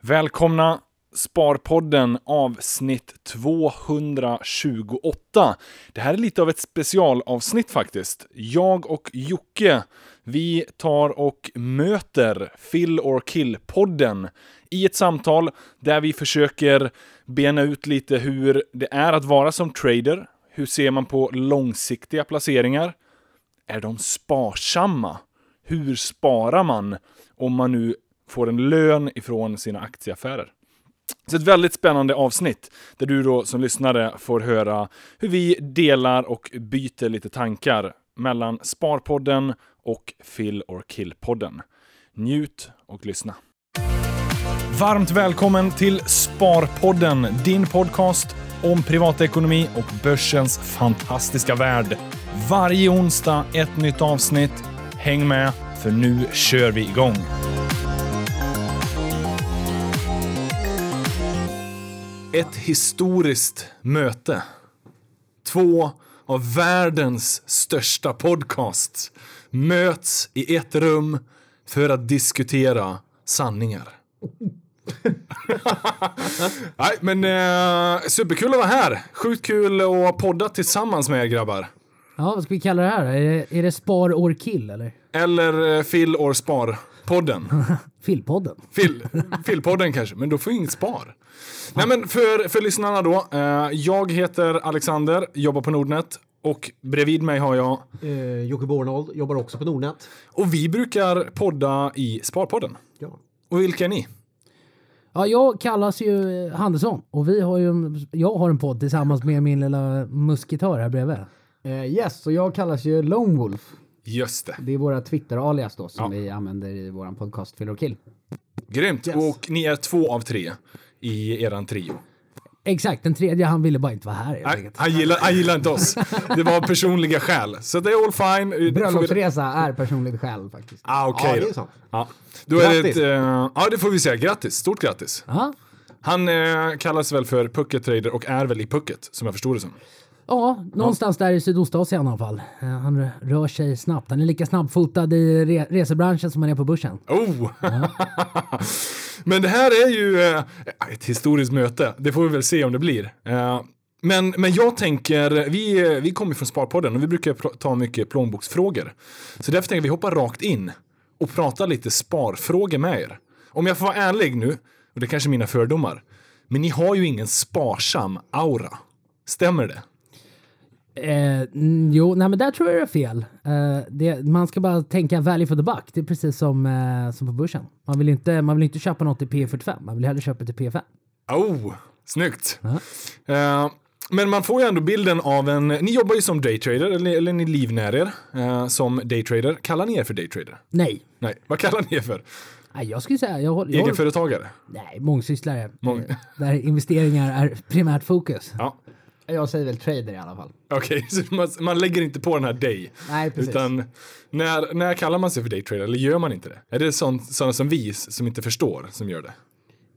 Välkomna Sparpodden avsnitt 228. Det här är lite av ett specialavsnitt faktiskt. Jag och Jocke, vi tar och möter Fill or Kill-podden i ett samtal där vi försöker bena ut lite hur det är att vara som trader. Hur ser man på långsiktiga placeringar? Är de sparsamma? Hur sparar man om man nu får en lön ifrån sina aktieaffärer? Så ett väldigt spännande avsnitt där du då som lyssnare får höra hur vi delar och byter lite tankar mellan Sparpodden och Fill or Kill-podden. Njut och lyssna. Varmt välkommen till Sparpodden, din podcast om privatekonomi och börsens fantastiska värld. Varje onsdag ett nytt avsnitt. Häng med, för nu kör vi igång. Ett historiskt möte. Två av världens största podcasts möts i ett rum för att diskutera sanningar. Nej, men eh, superkul att vara här. Sjukt kul att podda tillsammans med er grabbar. Ja, vad ska vi kalla det här? Är det, är det spar or kill eller? Eller eh, Phil or Spar-podden. Fillpodden? Phil, Phil-podden kanske, men då får inget spar. Nej men för, för lyssnarna då. Eh, jag heter Alexander, jobbar på Nordnet. Och bredvid mig har jag... Eh, Jocke Bornold jobbar också på Nordnet. Och vi brukar podda i Sparpodden. Ja. Och vilka är ni? Ja, jag kallas ju Handelsson och vi har ju, jag har en podd tillsammans med min lilla musketör här bredvid. Eh, yes, och jag kallas ju Lone Wolf. Just det. Det är våra Twitter-alias då som Ja. vi använder i våran podcast Fill or Kill. Grymt. Och ni är två av tre i eran trio. Exakt, den tredje han ville bara inte vara här han, gillar, han gillar inte oss. Det var personliga skäl. Så det är all fine. Bröllopsresa är personligt själv faktiskt. Ah, okej Ja, det då. är sant. Ja. Då är det ett, eh, ja, det får vi säga. Grattis. Stort grattis. Ja, Han eh, kallas väl för Pucket Trader och är väl i Pucket, som jag förstod det som ja någonstans där i Sydostasien i alla fall. Eh, han rör sig snabbt. Han är lika snabbfotad i re resebranschen som han är på börsen. Oh! men det här är ju eh, ett historiskt möte. Det får vi väl se om det blir. Eh, men, men jag tänker, vi, vi kommer från Sparpodden och vi brukar ta mycket plånboksfrågor. Så därför tänker jag vi hoppa rakt in och prata lite sparfrågor med er. Om jag får vara ärlig nu, och det är kanske är mina fördomar, men ni har ju ingen sparsam aura. Stämmer det? Eh, jo, nej men där tror jag det är fel. Eh, det, man ska bara tänka value for the buck. Det är precis som, eh, som på börsen. Man vill, inte, man vill inte köpa något i P45, man vill hellre köpa till P5. Oh, snyggt. Eh, men man får ju ändå bilden av en, ni jobbar ju som daytrader, eller, eller ni livnär er eh, som daytrader. Kallar ni er för daytrader? Nej, Nej, vad kallar ni er för? nej jag skulle säga... Jag, håller- jag, håller- Egenföretagare? nej, mångsysslare. Mång- Eh, där investeringar är primärt fokus. Ja, Jag säger väl trader i alla fall. okej, så man, man lägger inte på den här day. Nej, precis. Utan när, när kallar man sig för daytrader, eller gör man inte det? Är det sånt, sådana som vi som inte förstår som gör det?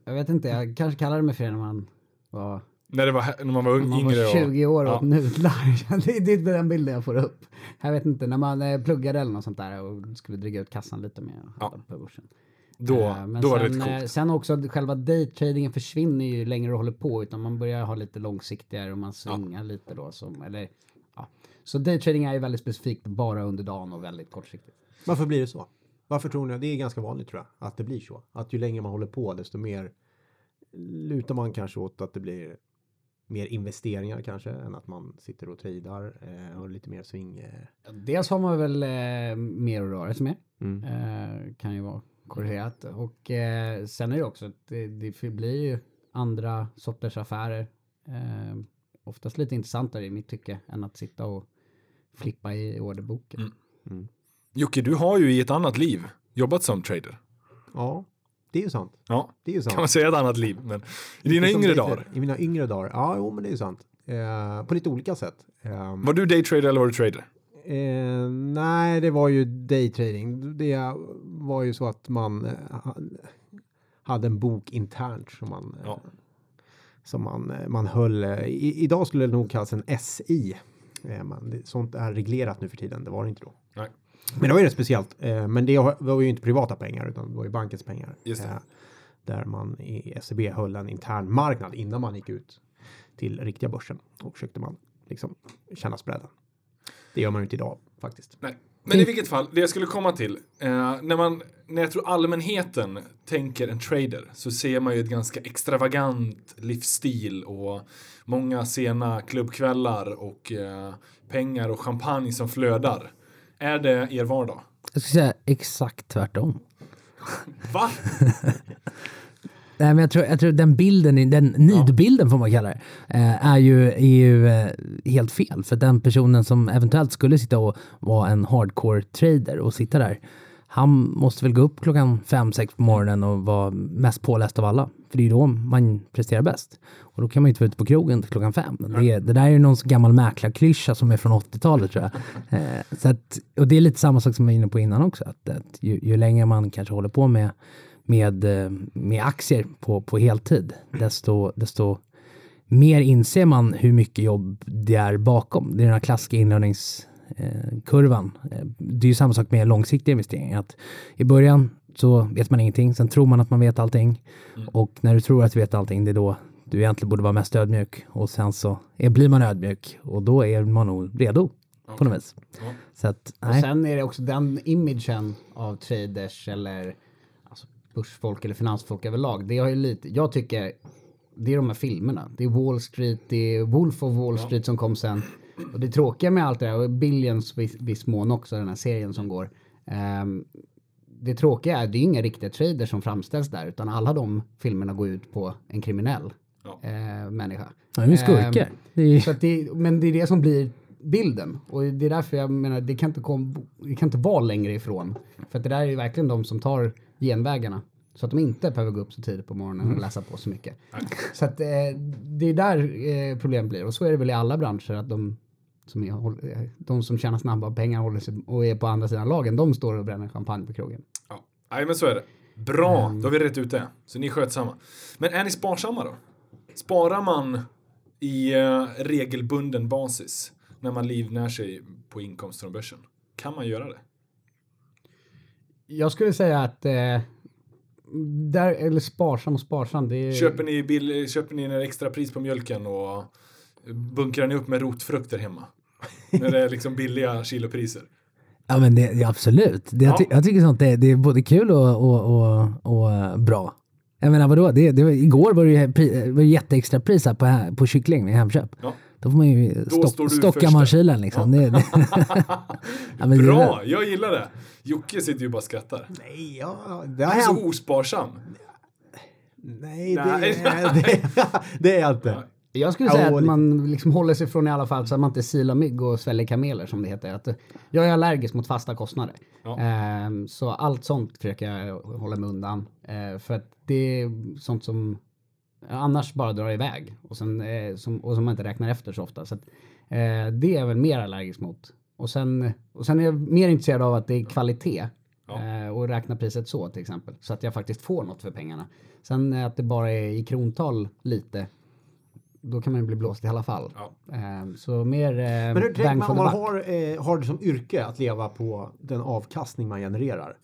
Jag vet inte, jag kanske kallade mig för det när man var, När, det var, när man var ung, man yngre var 20 år och ja. åt nudlar. det är det är den bilden jag får upp. Jag vet inte, när man eh, pluggade eller något sånt där och skulle dryga ut kassan lite och handla på börsen. Då, Eh, Men då var det sen, rätt eh, coolt. sen också att själva daytradingen försvinner ju längre du håller på utan man börjar ha lite långsiktigare och man svingar lite då som, eller ja. Så daytrading är ju väldigt specifikt bara under dagen och väldigt kortsiktigt. Varför blir det så? Varför tror ni? Det är ganska vanligt tror jag, att det blir så. Att ju längre man håller på, desto mer lutar man kanske åt att det blir mer investeringar kanske, än att man sitter och tradar eh, och lite mer swing. Eh. Dels har man väl eh, mer att röra sig med. Mm. Eh, kan ju vara korrigerat. Och eh, sen är det också att det, det blir ju andra sorters affärer. Eh, oftast lite intressantare i mitt tycke än att sitta och flippa i orderboken. Mm. Jocke, du har ju i ett annat liv jobbat som trader. Ja, det är ju sant. Ja, Det är ju sant. kan man säga ett annat liv, men i dina Som yngre dagar. I mina yngre dagar. Ja, jo, men det är ju sant. Eh, på lite olika sätt. Eh, Var du daytrader eller var du trader? Eh, nej, det var ju daytrading. Det var ju så att man eh, ha- hade en bok internt som man, eh, Ja. som man, eh, man höll. eh, I, idag skulle det nog kallas en SI. Man, det, sånt är reglerat nu för tiden. Det var det inte då. Nej. Men det var ju rätt speciellt. Men det var ju inte privata pengar utan det var ju bankens pengar. Där man i SEB höll en intern marknad innan man gick ut till riktiga börsen och försökte man liksom känna spreaden. Det gör man ju inte idag faktiskt. Nej. Men i vilket fall, det jag skulle komma till. Eh, när, man, när jag tror allmänheten tänker en trader så ser man ju ett ganska extravagant livsstil och många sena klubbkvällar och eh, pengar och champagne som flödar. Är det er vardag? Jag skulle säga exakt tvärtom. Va? Nej, men jag tror, jag tror den bilden, den nidbilden får man kalla det, eh, är ju, är ju eh, helt fel. För den personen som eventuellt skulle sitta och vara en hardcore trader och sitta där, han måste väl gå upp klockan fem, sex på morgonen och vara mest påläst av alla. För det är ju då man presterar bäst. Och då kan man ju inte vara ute på krogen till klockan fem. Det, det där är ju någon gammal mäklarklyscha som är från 80-talet tror jag. Eh, så att, och det är lite samma sak som jag var inne på innan också. Att, att ju, ju längre man kanske håller på med med, eh, med aktier på, på heltid, desto, desto mer inser man hur mycket jobb det är bakom. Det är den här klassiska inlärningskurvan. Eh, det är ju samma sak med långsiktiga investeringar. Att I början så vet man ingenting, sen tror man att man vet allting. Och när du tror att du vet allting, det är då du egentligen borde vara mest ödmjuk. Och sen så är, blir man ödmjuk och då är man nog redo på något vis. Ja. Så att, Och nej. sen är det också den imagen av traders eller börsfolk eller finansfolk överlag. Det har ju lite, jag tycker, det är de här filmerna. Det är Wall Street, det är Wolf of Wall Street som kom sen. Och det tråkiga med allt det här, och Billions viss, viss mån också, den här serien som går. ehm, det tråkiga är, det är inga riktiga traders som framställs där, utan alla de filmerna går ut på en kriminell Ja. eh, människa. Ja, de är skurkar. Ehm, Det är ju- så att det, men det är det som blir bilden. Och det är därför jag menar, det kan inte, kom, det kan inte vara längre ifrån. För att det där är ju verkligen de som tar genvägarna. Så att de inte behöver gå upp så tidigt på morgonen och läsa på så mycket. Så att eh, det är där eh, problem blir. Och så är det väl i alla branscher att de som, är, eh, de som tjänar snabba pengar håller sig, och är på andra sidan lagen, de står och bränner champagne på krogen. Ja. Nej, men så är det. Bra, då har vi rätt ut det. Så ni är skötsamma. Men är ni sparsamma då? Sparar man i eh, regelbunden basis när man livnär sig på inkomst från börsen? Kan man göra det? Jag skulle säga att eh, där, eller sparsam och sparsam, det är... Köper ni, bill, köper ni en extra pris på mjölken och bunkrar ni upp med rotfrukter hemma? när det är liksom billiga kilopriser. Ja men det, absolut. Det, jag, ty, jag tycker sånt det, det är både kul och, och, och, och bra. Jag menar vadå, det, det, igår var det ju det var jätteextra pris på, på kyckling i Hemköp. Ja. Då får man ju stock, du stocka först man kylen liksom. Det, det, ja, men det är Bra, jag gillar det. Jocke sitter ju bara och skrattar. Nej, ja, det har Han är så osparsam. Nej, det, Nej. det, det är jag inte. Jag skulle Ja, säga att lite. man liksom håller sig från i alla fall så att man inte silar mygg och sväljer kameler som det heter. Att, eh, jag är allergisk mot fasta kostnader. Ja. Ehm, så allt sånt försöker jag hålla mig undan. Eh, för att det är sånt som annars bara drar iväg och, sen, eh, som, och som man inte räknar efter så ofta. Så att, eh, det är jag väl mer allergisk mot. Och sen, och sen är jag mer intresserad av att det är kvalitet. Ja. Eh, och räkna priset så till exempel. Så att jag faktiskt får något för pengarna. Sen eh, att det bara är i krontal lite. Då kan man ju bli blåst i alla fall. Ja. Eh, så mer eh, Men hur tänker man om man har, eh, har det som yrke att leva på den avkastning man genererar?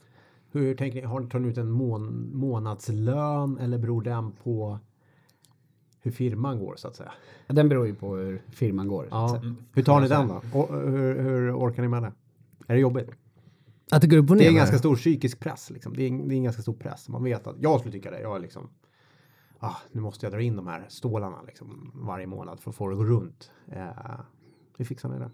Hur tänker ni? Har ni tar ni ut en mån, månadslön eller beror den på hur firman går så att säga? Den beror ju på hur firman går. Ja. säga. Hur tar ni den då? Och, hur, hur orkar ni med det? Är det jobbigt? att det går upp och ner. Det är en ganska stor psykisk press. Liksom. Det, är en, det är en ganska stor press. Man vet att jag skulle tycka det. Jag är liksom. Ah, nu måste jag dra in de här stålarna liksom, varje månad för att få det att gå runt. Eh, hur fixar ni det?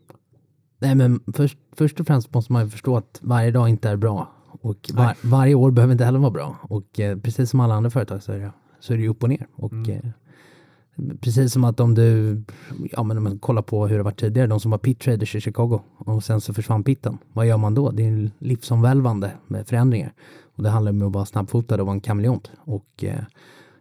Nej men först, först och främst måste man ju förstå att varje dag inte är bra. Och var, varje år behöver inte heller vara bra. Och eh, precis som alla andra företag så är det, så är det upp och ner. Och Mm. eh, precis som att om du, ja men om man kollar på hur det var tidigare, de som var pit traders i Chicago och sen så försvann pitten. Vad gör man då? Det är livsomvälvande med förändringar. Och det handlar om att vara snabbfotad och vara en kameleont. Och eh,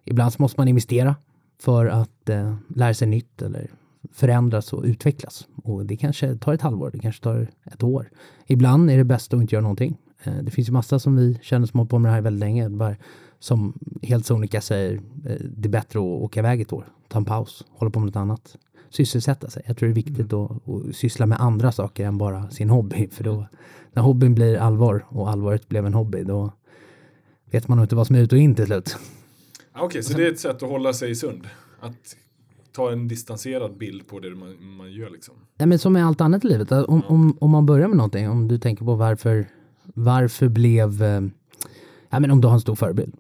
ibland så måste man investera för att eh, lära sig nytt eller förändras och utvecklas. Och det kanske tar ett halvår, det kanske tar ett år. Ibland är det bäst att inte göra någonting. Eh, Det finns ju massa som vi känner som har hållit på med det här väldigt länge. Bara, som helt sonika säger eh, det är bättre att åka iväg ett år, ta en paus, hålla på med något annat. Sysselsätta sig. Jag tror det är viktigt att, att syssla med andra saker än bara sin hobby. För då, när hobbyn blir allvar och allvaret blev en hobby, då vet man nog inte vad som är ut och in till slut. Okej, så det är ett sätt att hålla sig sund. Att ta en distanserad bild på det man, man gör liksom. Nej, men som med allt annat i livet, om, om, om man börjar med någonting, om du tänker på varför, varför blev, eh, ja men om du har en stor förebild.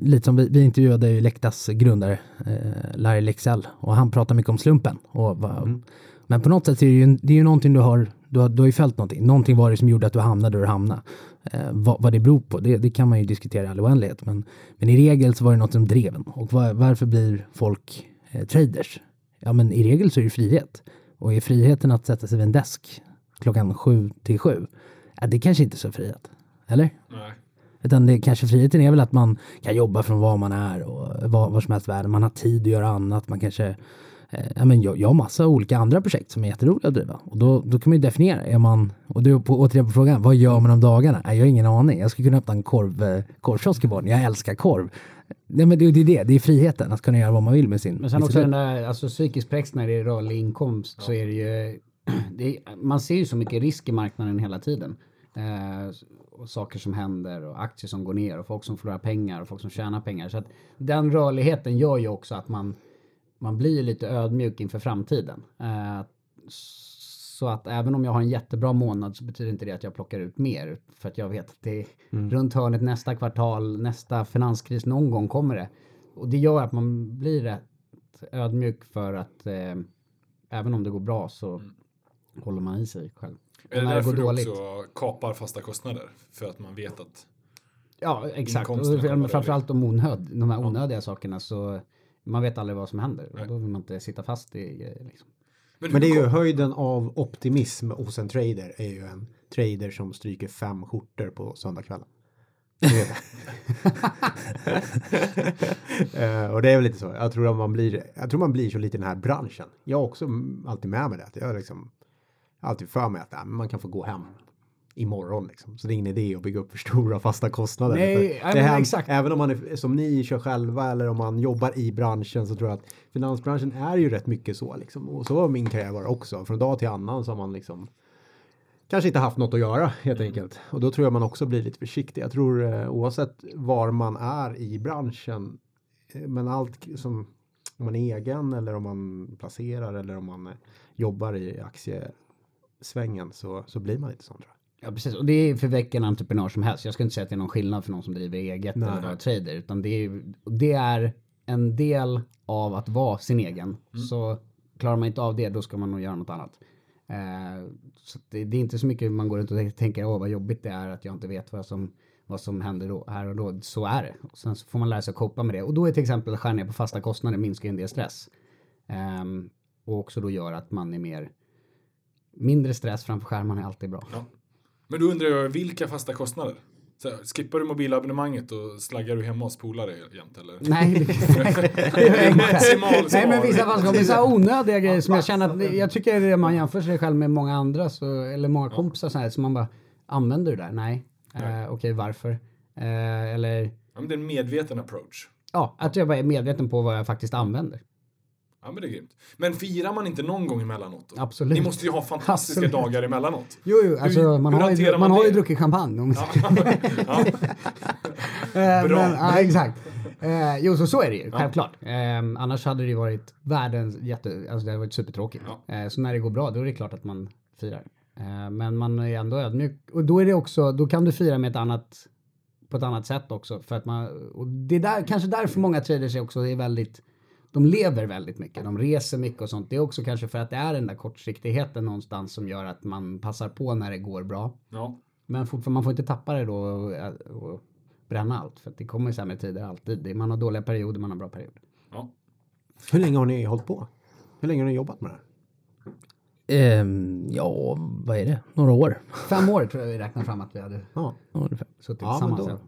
Lite som vi, vi intervjuade ju Lektas grundare, eh, Larry Lexell, och han pratar mycket om slumpen. Och, va, Men på något sätt är det ju, det är ju någonting du har, du har, du har ju följt någonting. Någonting var det som gjorde att du hamnade där du hamnade. Eh, vad, vad det beror på, det, det kan man ju diskutera i all oändlighet. Men, men i regel så var det något som drev en. Och var, varför blir folk eh, traders? Ja men i regel så är det frihet. Och är friheten att sätta sig vid en desk klockan sju till sju, ja, det kanske inte är så frihet. Eller? Nej. Utan det kanske friheten är väl att man kan jobba från var man är och var, var som helst i världen. Man har tid att göra annat. Man kanske, eh, ja, men jag, jag har massa olika andra projekt som är jätteroliga att driva. Och då, då kan man ju definiera, är man, och du på, återigen på frågan, vad gör man om dagarna? Nej, jag har ingen aning. Jag skulle kunna öppna en korv, eh, korvkiosk imorgon. Jag älskar korv. Nej, men det, det är det, det är friheten, att kunna göra vad man vill med sin Men sen också den där, alltså psykisk press när det är rörlig inkomst så är det ju, det är, man ser ju så mycket risk i marknaden hela tiden. Eh, och saker som händer och aktier som går ner och folk som förlorar pengar och folk som tjänar pengar. Så att den rörligheten gör ju också att man, man blir lite ödmjuk inför framtiden. Eh, så att även om jag har en jättebra månad så betyder inte det att jag plockar ut mer. För att jag vet att det är runt hörnet nästa kvartal, nästa finanskris, någon gång kommer det. Och det gör att man blir rätt ödmjuk för att eh, även om det går bra så håller man i sig själv. Är det därför du dåligt. också kapar fasta kostnader? För att man vet att... Ja, exakt. Och framförallt de, onöd, de här onödiga sakerna så man vet aldrig vad som händer. Nej. Och då vill man inte sitta fast i grejer. Liksom. Men det är ju höjden av optimism hos en trader är ju en trader som stryker fem skjortor på söndagskvällen. Det. Eh, och det är väl lite så. Jag tror, att man blir, jag tror man blir så lite i den här branschen. Jag har också alltid med mig det. Jag liksom alltid för mig att men man kan få gå hem imorgon liksom. Så det är ingen idé att bygga upp för stora fasta kostnader. Nej, För det här, exakt. Även om man är som ni kör själva eller om man jobbar i branschen så tror jag att finansbranschen är ju rätt mycket så liksom. Och så har min karriär varit också. Från dag till annan så har man liksom kanske inte haft något att göra helt enkelt. Och då tror jag man också blir lite försiktig. Jag tror eh, oavsett var man är i branschen, eh, men allt som om man är egen eller om man placerar eller om man eh, jobbar i aktiesvängen så, så blir man lite sån tror jag. Ja, precis. Och det är för vilken entreprenör som helst. Jag ska inte säga att det är någon skillnad för någon som driver eget Nej. eller trader. Utan det är, det är en del av att vara sin egen. Så klarar man inte av det, då ska man nog göra något annat. Eh, så att det, det är inte så mycket man går runt och tänker, åh vad jobbigt det är att jag inte vet vad som, vad som händer då, här och då. Så är det. Och sen så får man lära sig att copa med det. Och då är till exempel skär ner på fasta kostnader minskar en del stress. Ehm, och också då gör att man är mer Mindre stress framför skärmarna är alltid bra. Ja. Men då undrar jag, vilka fasta kostnader? Så, här, skippar du mobilabonnemanget och slaggar du hemma hos polare jämt eller? Nej, maximal Nej men vissa vissa onödiga grejer som jag känner att jag tycker det man jämför sig själv med många andra så, eller många kompisar så här så man bara använder du det där? Nej. Nej. Eh, Okej varför? Eh, eller Ja, men det är en medveten approach. ja, att jag bara är medveten på vad jag faktiskt använder. Ja, men det är grymt. Men firar man inte någon gång emellanåt? Då? Absolut. Ni måste ju ha fantastiska Absolut. dagar emellanåt. Jo, jo, alltså Hur- man, hur har ju, man, man har ju druckit champagne. Om Ja. ja. Eh, Bra. Men, ja, exakt. Eh, jo, så, så är det ju, självklart. Eh, annars hade det varit världens jätte... Alltså det hade varit supertråkigt. Eh, så när det går bra, då är det klart att man firar. Eh, men man är ändå ödmjuk. Och då är det också, då kan du fira med ett annat, på ett annat sätt också. För att man, och det är där, kanske därför många traders också är väldigt, de lever väldigt mycket. De reser mycket och sånt. Det är också kanske för att det är den där kortsiktigheten någonstans som gör att man passar på när det går bra. ja. Men fortfarande, man får inte tappa det då och, och bränna allt. För att det kommer sämre tider alltid. Man har dåliga perioder, man har bra perioder. ja. Hur länge har ni hållit på? Hur länge har ni jobbat med det här? Ehm, ja, vad är det? Några år. Fem år tror jag vi räknar fram att vi hade Ja, suttit Ja, tillsammans. då-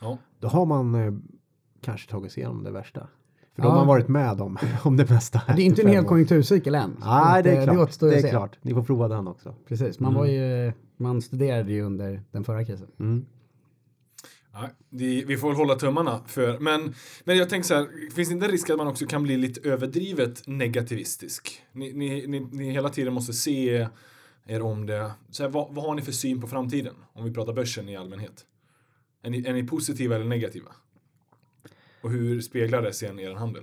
ja. då har man eh, kanske tagit sig igenom det värsta. För då Ja. har man varit med om, om det mesta. Det är inte en hel konjunkturcykel än. Nej, det är eh, klart. Det att är se. klart. Ni får prova den också. Precis, man var ju, man studerade ju under den förra krisen. Mm. Nej, det, vi får väl hålla tummarna för. Men, men jag tänker så här, finns det inte en risk att man också kan bli lite överdrivet negativistisk? Ni, ni, ni, ni hela tiden måste se er om det. Så här, vad, vad har ni för syn på framtiden? Om vi pratar börsen i allmänhet. Är ni, är ni positiva eller negativa? Och hur speglar det sen er handel?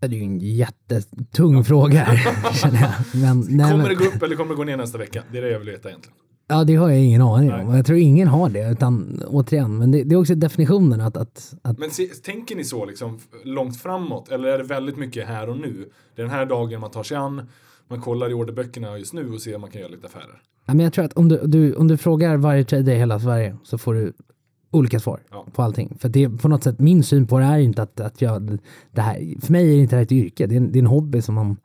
Det är ju en jättetung fråga här, känner jag. Men, nej, Kommer det gå upp eller kommer det gå ner nästa vecka? Det är det jag vill veta egentligen. ja, det har jag ingen aning om. Jag tror ingen har det, utan återigen, men det, det är också definitionen att, att, att Men se, tänker ni så liksom långt framåt? Eller är det väldigt mycket här och nu? Det är den här dagen man tar sig an, man kollar i orderböckerna just nu och ser om man kan göra lite affärer. Ja, men jag tror att om du, du, om du frågar varje trader i hela Sverige så får du olika svar Ja. på allting. För det på något sätt, min syn på det är inte att, att jag, det här, för mig är det inte det ett yrke, det är en, det är en hobby som man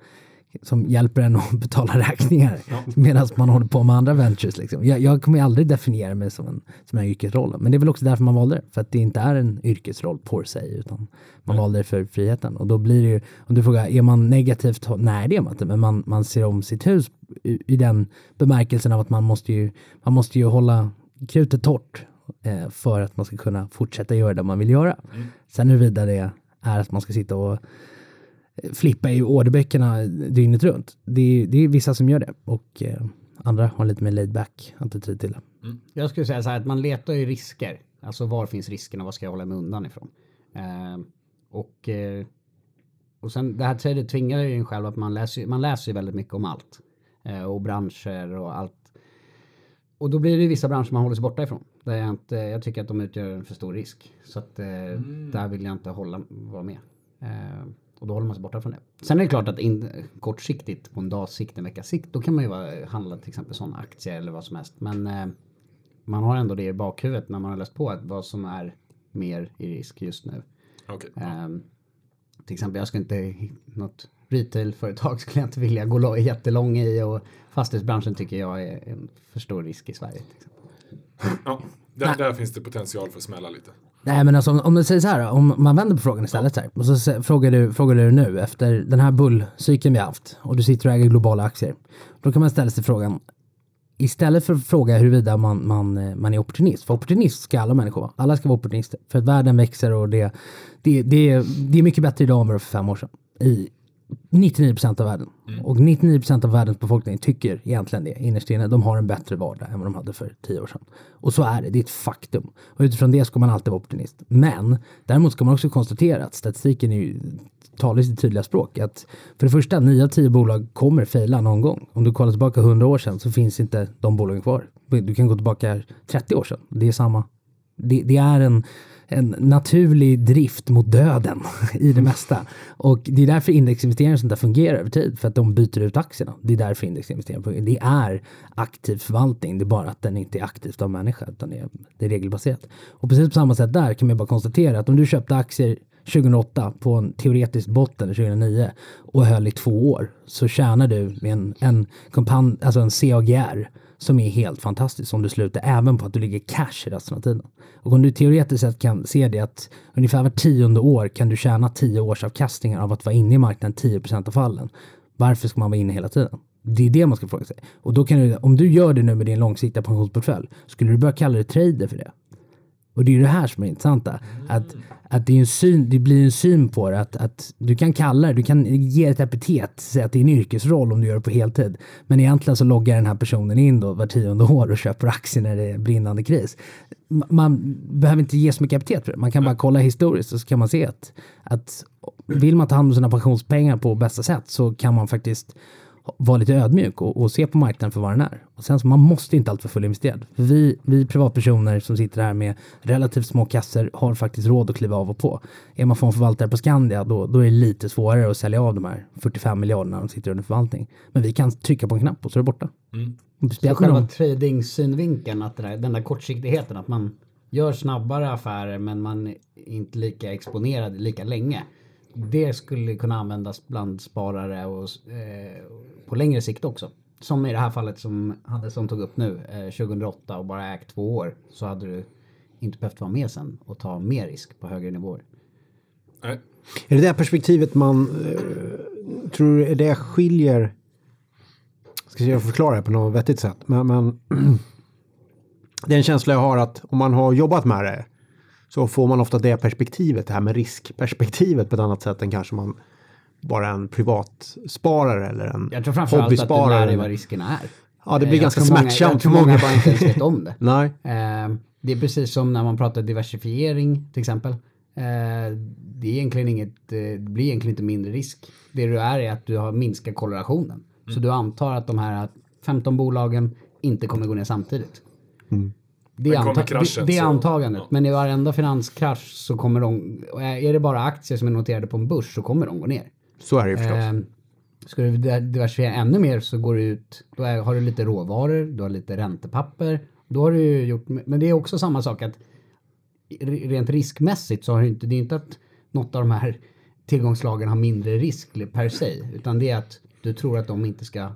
som hjälper en att betala räkningar medan man håller på med andra ventures. Liksom. Jag, jag kommer aldrig definiera mig som en, som en yrkesroll, men det är väl också därför man valde det, för att det inte är en yrkesroll på sig, utan man valde det för friheten. Och då blir det ju, om du frågar, är man negativt, nej det är man inte, men man, man ser om sitt hus i, i den bemärkelsen av att man måste ju, man måste ju hålla krutet torrt eh, för att man ska kunna fortsätta göra det man vill göra. Sen huruvida det är att man ska sitta och eh, flippa i orderböckerna dygnet runt. Det är, det är vissa som gör det och eh, andra har lite mer laid back attityd till det. Jag skulle säga så här att man letar ju risker. Alltså var finns riskerna? Vad ska jag hålla mig undan ifrån? Eh, och, och sen det här tradet tvingar ju en själv att man läser, man läser ju väldigt mycket om allt. Eh, och branscher och allt. Och då blir det vissa branscher man håller sig borta ifrån. Där jag, inte, jag tycker att de utgör en för stor risk. Så att eh, där vill jag inte hålla, vara med. Eh, och då håller man sig borta från det. Sen är det klart att in, kortsiktigt på en dags sikt, en veckas sikt, då kan man ju vara, handla till exempel sådana aktier eller vad som helst. Men eh, man har ändå det i bakhuvudet när man har läst på att vad som är mer i risk just nu. Okej. Ehm, till exempel, jag skulle inte, något retailföretag skulle jag inte vilja gå jättelång i och fastighetsbranschen tycker jag är en för stor risk i Sverige. Exempel. Ja, där, där finns det potential för att smälla lite. Nej men alltså om, om du säger så här om man vänder på frågan istället så här, och så frågar du, frågar du nu efter den här bullcykeln vi har haft och du sitter och äger globala aktier. Då kan man ställa sig frågan, istället för att fråga huruvida man, man, eh, man är opportunist, för opportunist ska alla människor vara, alla ska vara opportunister, för att världen växer och det, det, det, det är mycket bättre idag än vad det var för fem år sedan. I 99% av världen. Och 99% av världens befolkning tycker egentligen det innerst inne. De har en bättre vardag än vad de hade för tio år sedan. Och så är det, det är ett faktum. Och utifrån det ska man alltid vara optimist. Men däremot ska man också konstatera att statistiken är ju talar sitt tydliga språk. Att för det första, nio av tio bolag kommer fejla någon gång. Om du kollar tillbaka 100 år sedan så finns inte de bolagen kvar. Du kan gå tillbaka 30 år sedan. Det är samma. Det, det är en, en naturlig drift mot döden i det mesta. Och det är därför indexinvesteringar sånt där fungerar över tid. För att de byter ut aktierna. Det är därför indexinvesteringar fungerar. Det är aktiv förvaltning. Det är bara att den inte är aktivt av människa. Utan det är, det är regelbaserat. Och precis på samma sätt där kan man bara konstatera att om du köpte aktier 2008 på en teoretisk botten 2009 och höll i två år så tjänar du med en, en, kompan, alltså en CAGR som är helt fantastiskt om du slutar även på att du ligger cash resten av tiden. Och om du teoretiskt sett kan se det att ungefär var tionde år kan du tjäna tio års avkastningar av att vara inne i marknaden 10 av fallen. Varför ska man vara inne hela tiden? Det är det man ska fråga sig. Och då kan du, om du gör det nu med din långsiktiga pensionsportfölj, skulle du börja kalla dig trader för det? Och det är ju det här som är intressanta. Att, att det, är en syn, det blir en syn på det. Att, att du kan kalla det, du kan ge ett epitet, säga att det är en yrkesroll om du gör det på heltid. Men egentligen så loggar den här personen in då var tionde år och köper aktier när det är brinnande kris. Ma- Man behöver inte ge så mycket epitet för det. Man kan bara kolla historiskt och så kan man se att, att vill man ta hand om sina pensionspengar på bästa sätt så kan man faktiskt vara lite ödmjuk och, och se på marknaden för vad den är. Och sen så man måste inte alltid vara fullinvesterad. För vi, vi privatpersoner som sitter här med relativt små kassor har faktiskt råd att kliva av och på. Är man fondförvaltare på Skandia då, då är det lite svårare att sälja av de här 45 miljarderna de sitter under förvaltning. Men vi kan trycka på en knapp och så är det borta. Så Speciellt med själva trading-synvinkeln, att där, den där kortsiktigheten, att man gör snabbare affärer men man är inte lika exponerad lika länge. Det skulle kunna användas bland sparare och eh, på längre sikt också. Som i det här fallet som Hannesson tog upp nu, eh, 2008 och bara ägt två år. Så hade du inte behövt vara med sen och ta mer risk på högre nivåer. Nej. Är det det perspektivet man eh, tror är det skiljer? Ska jag förklara det på något vettigt sätt. Men, men det är en känsla jag har att om man har jobbat med det så får man ofta det perspektivet, det här med riskperspektivet på ett annat sätt än kanske man bara en privatsparare eller en Jag tror framförallt att du lär dig vad riskerna är. Ja, det Eh, blir jag ganska tror många- smärtsamt Jag för tror många många. bara inte ens vet om det. Nej, Eh, det är precis som när man pratar diversifiering till exempel. Eh, det, är egentligen inget, eh, det blir egentligen inte mindre risk. Det du är är att du har minskat korrelationen. Så du antar att de här 15 bolagen inte kommer gå ner samtidigt. Det, är anta- kraschen det, det är så- antagandet. ja. Men i varenda finanskrasch så kommer de, är det bara aktier som är noterade på en börs så kommer de gå ner. Så är det ju förstås. Eh, ska du di- diversifiera ännu mer så går du ut, då är, har du lite råvaror, du har lite räntepapper. Då har du ju gjort, men det är också samma sak att re- rent riskmässigt så har du inte, det är inte att något av de här tillgångslagen har mindre risk per se, utan det är att du tror att de inte ska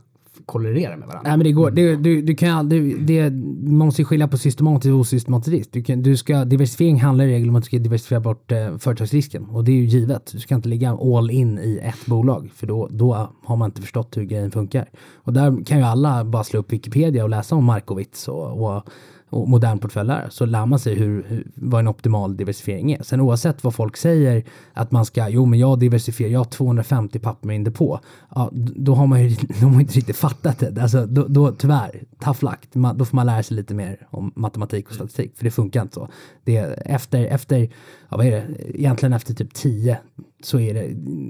kollidera med varandra. Nej men det går, det, du, du kan aldrig, det, man måste skilja på systematisk och osystematisk risk. Du kan, du ska, diversifiering handlar i regel om att du ska diversifiera bort eh, företagsrisken och det är ju givet. Du ska inte ligga all in i ett bolag för då, då har man inte förstått hur grejen funkar. Och där kan ju alla bara slå upp Wikipedia och läsa om Markowitz och, och, och modern portfölj är, så lär man sig hur, hur, vad en optimal diversifiering är. Sen oavsett vad folk säger att man ska, jo men jag diversifierar, jag har 250 papper med in depå. Ja, då har man ju de har inte riktigt fattat det. Alltså, då, då, tyvärr, tough luck. Man, då får man lära sig lite mer om matematik och statistik, för det funkar inte så. Det är efter, efter, ja vad är det, egentligen efter typ 10 så är det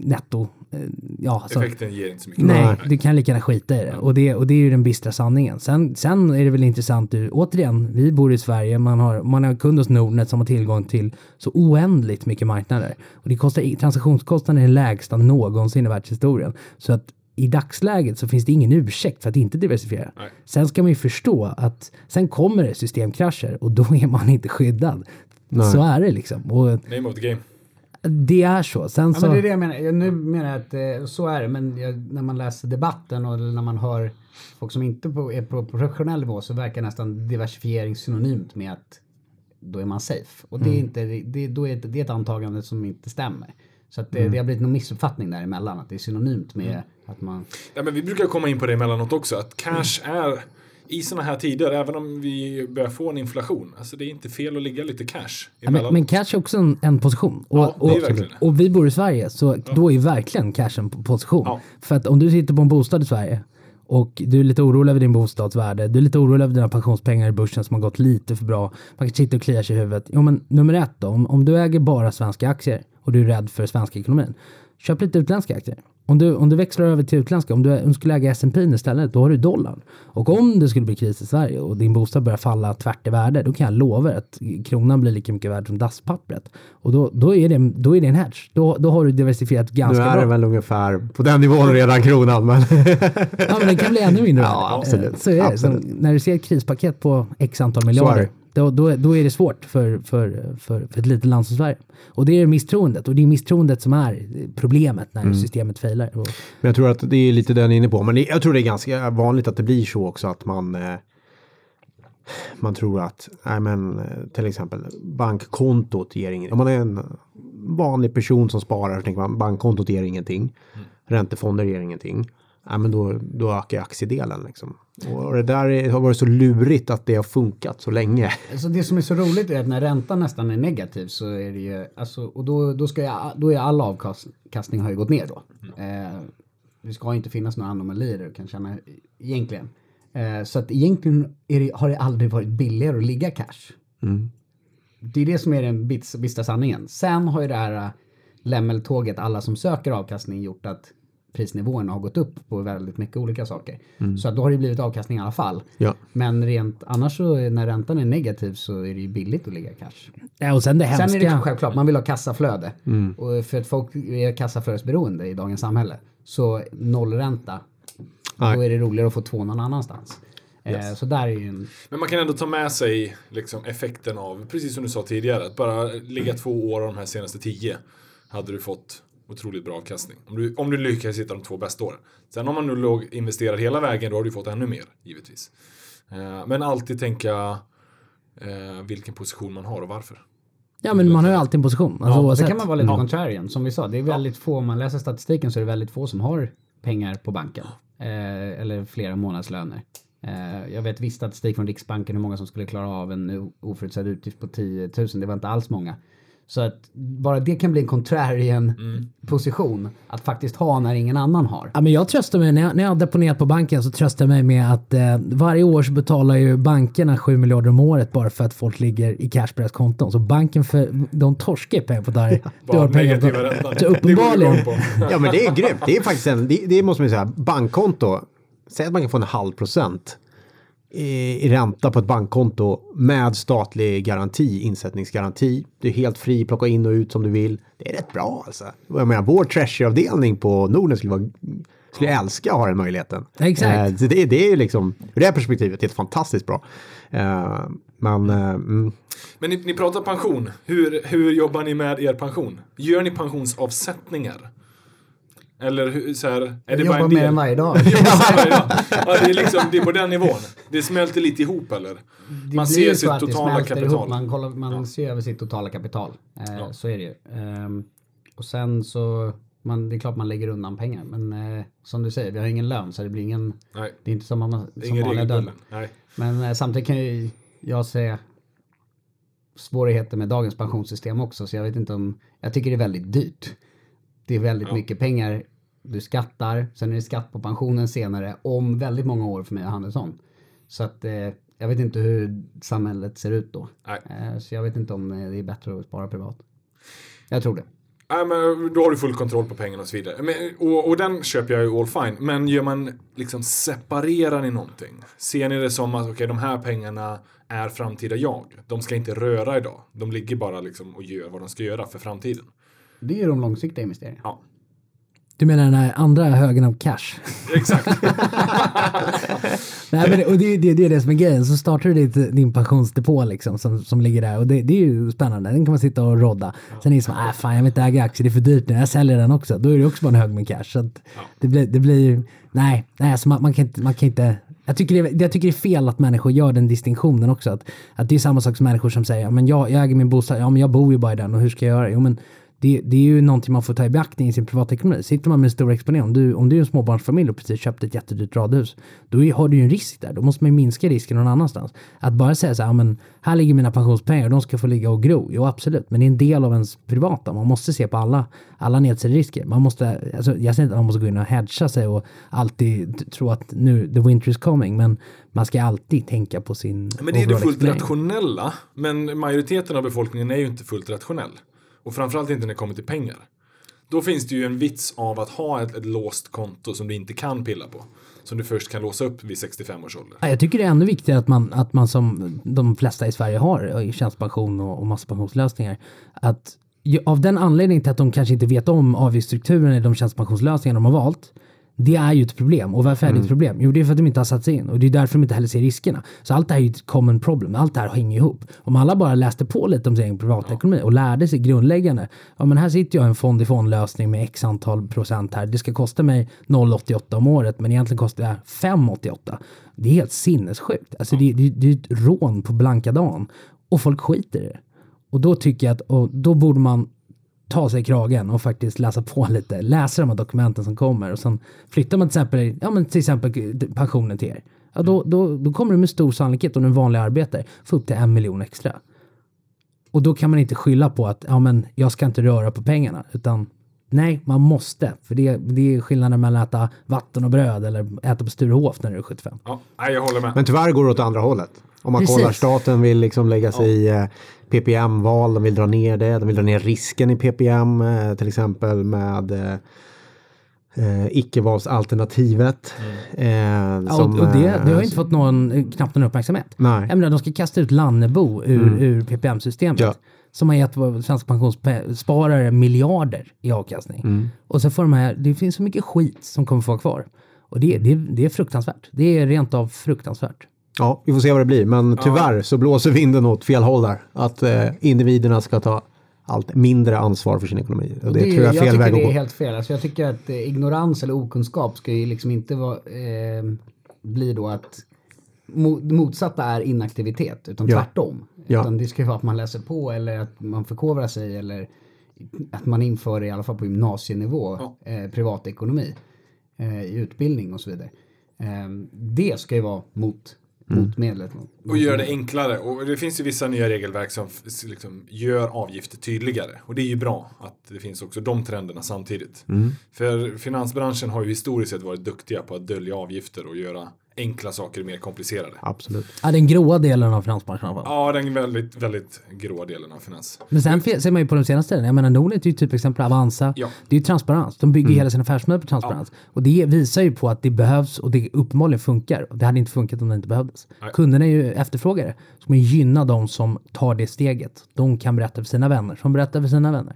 netto, eh, ja alltså, Effekten ger inte så mycket. Nej, du kan lika gärna skita i det. Och det, och det är ju den bistra sanningen. Sen, sen är det väl intressant, ur- återigen, vi bor i Sverige, man har, man har kund hos Nordnet som har tillgång till så oändligt mycket marknader. Och det kostar, transaktionskostnaden är den lägsta någonsin i världshistorien. Så att i dagsläget så finns det ingen ursäkt för att inte diversifiera. Nej. Sen ska man ju förstå att sen kommer det systemkrascher och då är man inte skyddad. Nej. Så är det liksom. Och Name of the game. Det är så. Sen Ja, så... men det är det jag menar. Jag, nu menar jag att eh, så är det, men jag, när man läser debatten och när man hör folk som inte på, är på professionell nivå så verkar nästan diversifiering synonymt med att då är man safe. Och det är inte, det, då är det, det är ett antagande som inte stämmer. Så att det, det har blivit någon missuppfattning däremellan, att det är synonymt med att man... Ja, men vi brukar komma in på det emellanåt också, att cash är i sådana här tider, även om vi börjar få en inflation, alltså det är inte fel att ligga lite cash Ja, men, men cash är också en, en position. Och, Ja, och, och vi bor i Sverige, så då är verkligen cash en position. Ja. För att om du sitter på en bostad i Sverige och du är lite orolig över din bostadsvärde, du är lite orolig över dina pensionspengar i börsen som har gått lite för bra, man kan sitta och klia sig i huvudet. Jo men nummer ett då, om, om du äger bara svenska aktier och du är rädd för svenska ekonomin, köp lite utländska aktier. Om du, om du växlar över till utländska, om du, om du skulle äga S&P istället, då har du dollarn. Och om det skulle bli kris i Sverige och din bostad börjar falla tvärt i värde, då kan jag lova att kronan blir lika mycket värd som dasspappret. Och då, då, är, det, då är det en hedge. Då, då har du diversifierat Nu ganska är bra. det väl ungefär på den nivån redan kronan, men Ja, men den kan bli ännu mindre Ja, absolut. Så är det. Så när du ser ett krispaket på x antal är miljarder. Då, då, då är det svårt för, för, för, för ett litet land som Sverige. Och det är misstroendet. Och det är misstroendet som är problemet Mm. när systemet failar. Och, Men jag tror att det är lite den inne på. Men det, jag tror det är ganska vanligt att det blir så också att man eh, man tror att, nej men eh, till exempel bankkontot ger inget. Om man är en vanlig person som sparar så tänker man bankkontot ger ingenting. Räntefonder ger ingenting. Nej men då, då ökar aktiedelen liksom. Och det där är, har varit så lurigt att det har funkat så länge. Alltså det som är så roligt är att när räntan nästan är negativ så är det ju, alltså, och då, då, ska jag, då är all avkastning har ju gått ner då. Eh, det ska inte finnas några anomalier du kan känna egentligen. Eh, så att egentligen är det, har det aldrig varit billigare att ligga cash. Det är det som är den bits- bistra sanningen. Sen har ju det här äh, lämmeltåget, alla som söker avkastning, gjort att prisnivåerna har gått upp på väldigt mycket olika saker. Så att då har det blivit avkastning i alla fall. Ja. Men rent annars så är- när räntan är negativ så är det ju billigt att ligga cash. ja, och sen det Sen är det hemska. självklart, man vill ha kassaflöde. Och för att folk är kassaflödesberoende i dagens samhälle. Så nollränta, Nej. då är det roligare att få två någon annanstans. Eh, så där är ju en... Men man kan ändå ta med sig liksom, effekten av, precis som du sa tidigare, att bara ligga två år av de här senaste tio hade du fått otroligt bra avkastning. Om du, om du lyckas hitta de två bästa åren. Sen om man nu låg, investerar hela vägen, då har du fått ännu mer, givetvis. Eh, men alltid tänka eh, vilken position man har och varför. Ja, men man har ju alltid en position. Alltså, Ja, det kan man vara lite Ja. contrarian, som vi sa. Det är väldigt få, om man läser statistiken så är det väldigt få som har pengar på banken. Eh, eller flera månadslöner. Eh, jag vet viss statistik från Riksbanken hur många som skulle klara av en oförutsedd utgift på 10 000. Det var inte alls många. Så att bara det kan bli en contrarian position att faktiskt ha när ingen annan har. Ja, men jag tröstar mig, när jag, när jag har deponerat på banken så tröstar jag mig med att eh, varje år så betalar ju bankerna 7 miljarder om året bara för att folk ligger i cash på deras konton. Så banken, för, de torskar pengar på det här. Du har pengar på- negativa räntan. Så uppenbarligen. Ja men det är grymt. Det är faktiskt en, det, det måste man ju säga, bankkonto. Säg att man kan få en halv procent i, ränta på ett bankkonto med statlig garanti, insättningsgaranti. Du är helt fri, plocka in och ut som du vill. Det är rätt bra alltså. Jag menar, vår treasury-avdelning på Norden skulle, vara, skulle älska att ha den möjligheten. Exakt. Eh, så det, det är ju liksom, ur det här perspektivet, helt fantastiskt bra. Eh, men, eh, mm, Men ni, ni pratar pension. Hur, hur jobbar ni med er pension? Gör ni pensionsavsättningar? Eller hur, så här, är Jag det bara jobbar en mer del? än varje dag. ja, ja, det är liksom det är på den nivån. Det smälter lite ihop eller? Det Man ser sitt totala kapital. Ihop. Man, kollar, man ser över sitt totala kapital. Eh, Så är det ju. Ehm, och sen så, man, det är klart man lägger undan pengar. Men eh, som du säger, vi har ingen lön så det blir ingen, Nej, det är inte som, man, som ingen vanliga. Nej. Men eh, samtidigt kan ju jag se svårigheter med dagens pensionssystem också. Så jag vet inte om, jag tycker det är väldigt dyrt. Det är väldigt Ja. mycket pengar du skattar, sen är det skatt på pensionen senare om väldigt många år för mig och Handelsson. Så att eh, jag vet inte hur samhället ser ut då. Eh, så jag vet inte om eh, det är bättre att spara privat. Jag tror det. Nej, men då har du full kontroll på pengarna och så vidare. Men, och, och den köper jag ju all fine. Men gör man liksom separerar ni någonting? Ser ni det som att okej, de här pengarna är framtida jag. De ska inte röra idag. De ligger bara liksom och gör vad de ska göra för framtiden. Det är ju de långsiktiga investeringarna. Ja, Du menar den här andra högen av cash? exakt. Nej, men det, och det, det, det är det som är grejen. Så startar du ditt, din pensionsdepå liksom, som, som ligger där och det, det är ju spännande. Den kan man sitta och rodda. Sen är det som, äh, fan jag vill inte äga aktier, det är för dyrt nu. Jag säljer den också. Då är det också bara en hög med cash. Så att det, blir, det blir ju, nej, nej alltså man, man, kan inte, man kan inte jag tycker, det, är- jag tycker det är fel att människor gör den distinktionen också. Att, att det är samma sak som människor som säger, ja, men jag, jag äger min bostad, ja men jag bor ju bara i den och hur ska jag göra? Jo men det, det är ju någonting man får ta i beaktning i sin privatekonomi. Sitter man med en stor exponering, om du, om du är en småbarnsfamilj och precis köpt ett jättedyrt radhus, då har du ju en risk där. Då måste man ju minska risken någon annanstans. Att bara säga så här, men här ligger mina pensionspengar de ska få ligga och gro. Jo absolut, men det är en del av ens privata. Man måste se på alla, alla nedsiderisker. Man måste, alltså, jag säger inte att man måste gå in och hedga sig och alltid tro att nu, the winter is coming, men man ska alltid tänka på sin Men det är det fullt exponering. rationella. Men majoriteten av befolkningen är ju inte fullt rationell. Och framförallt inte när det kommer till pengar. Då finns det ju en vits av att ha ett, ett låst konto som du inte kan pilla på. Som du först kan låsa upp vid 65 års ålder. Jag tycker det är ännu viktigare att man, att man som de flesta i Sverige har, i tjänstepension och, och masspensionslösningar, att av den anledningen till att de kanske inte vet om avgiftsstrukturen i de tjänstepensionslösningar de har valt, det är ju ett problem. Och varför är det ett problem? Jo, det är för att de inte har satt sig in. Och det är därför de inte heller ser riskerna. Så allt det här är ju ett common problem. Allt det här hänger ihop. Om alla bara läste på lite om sin egen privatekonomi och lärde sig grundläggande. Ja, men här sitter jag i en fond i fondlösning med x antal procent här. Det ska kosta mig 0,88 om året, men egentligen kostar det 5,88. Det är helt sinnessjukt. Alltså det, det, det är ett rån på blanka dagen. Och folk skiter i det. Och då tycker jag att, och då borde man ta sig i kragen och faktiskt läsa på lite, läsa de här dokumenten som kommer och sen flyttar man till exempel, ja men till exempel pensionen till er. Ja, då, då, då kommer du med stor sannolikhet om du är en vanlig arbetare få upp till en miljon extra. Och då kan man inte skylla på att ja, men jag ska inte röra på pengarna, utan nej, man måste. För det, det är skillnaden mellan att äta vatten och bröd eller äta på Sturehof när du är 75. Ja, jag håller med. Men tyvärr går det åt andra hållet. Om man Precis. kollar, staten vill liksom lägga sig i eh, PPM-val, de vill dra ner det, de vill dra ner risken i PPM, eh, till exempel med eh, eh, icke-valsalternativet. Eh, Ja, som, och, och det, det har eh, inte fått någon, knappt någon uppmärksamhet. Nej. Jag menar, de ska kasta ut Lannebo ur, ur PPM-systemet. Ja. Som har gett svenska pensionssparare miljarder i avkastning. Och så får de här, det finns så mycket skit som kommer få vara kvar. Och det, det, det är fruktansvärt. Det är rent av fruktansvärt. Ja, vi får se vad det blir. Men tyvärr så blåser vinden åt fel håll där. Att eh, individerna ska ta allt mindre ansvar för sin ekonomi. Och det, är- tror jag är fel tycker väg det att är gå. helt fel. Alltså jag tycker att eh, ignorans eller okunskap ska ju liksom inte vara, eh, bli då att mo, det motsatta är inaktivitet, utan Ja. tvärtom. Ja. Utan det ska ju vara att man läser på eller att man förkovrar sig eller att man inför i alla fall på gymnasienivå eh, privatekonomi eh, i utbildning och så vidare. Eh, det ska ju vara mot motmedlet. mot- Och göra det enklare. Och det finns ju vissa nya regelverk som liksom gör avgifter tydligare. Och det är ju bra att det finns också de trenderna samtidigt. För finansbranschen har ju historiskt sett varit duktiga på att dölja avgifter och göra enkla saker mer komplicerade. Absolut. Ja, den gråa delen av fall. Ja, den väldigt, väldigt grå delen av finans. Men sen ser man ju på de senaste tiden, jag menar Nordnet är ju typexempel Avanza. Ja. Det är ju transparens. De bygger hela sin affärsmodell på transparens. Och det visar ju på att det behövs och det uppenbarligen funkar. Det hade inte funkat om det inte behövdes. Nej. Kunderna är ju efterfrågare. Så man gynnar de som tar det steget. De kan berätta för sina vänner, som berättar för sina vänner.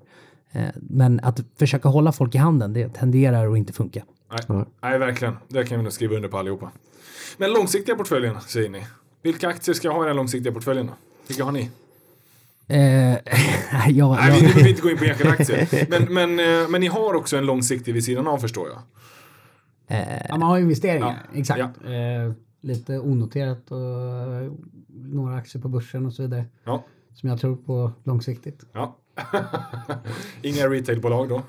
Eh, Men att försöka hålla folk i handen, det tenderar att inte funka. Nej, nej, verkligen. Det kan vi nog skriva under på allihopa. Men långsiktiga portföljen, säger ni. Vilka aktier ska jag ha i den långsiktiga portföljen då? Vilka har ni? Eh, ja, Nej, vi ja. behöver inte gå in på enskilda aktier. Men, men, eh, men ni har också en långsiktig vid sidan av förstår jag. Ja, man har investeringar, Ja, exakt. ja. Eh, lite onoterat och några aktier på börsen och så vidare. Ja. Som jag tror på långsiktigt. ja. Inga retailbolag då?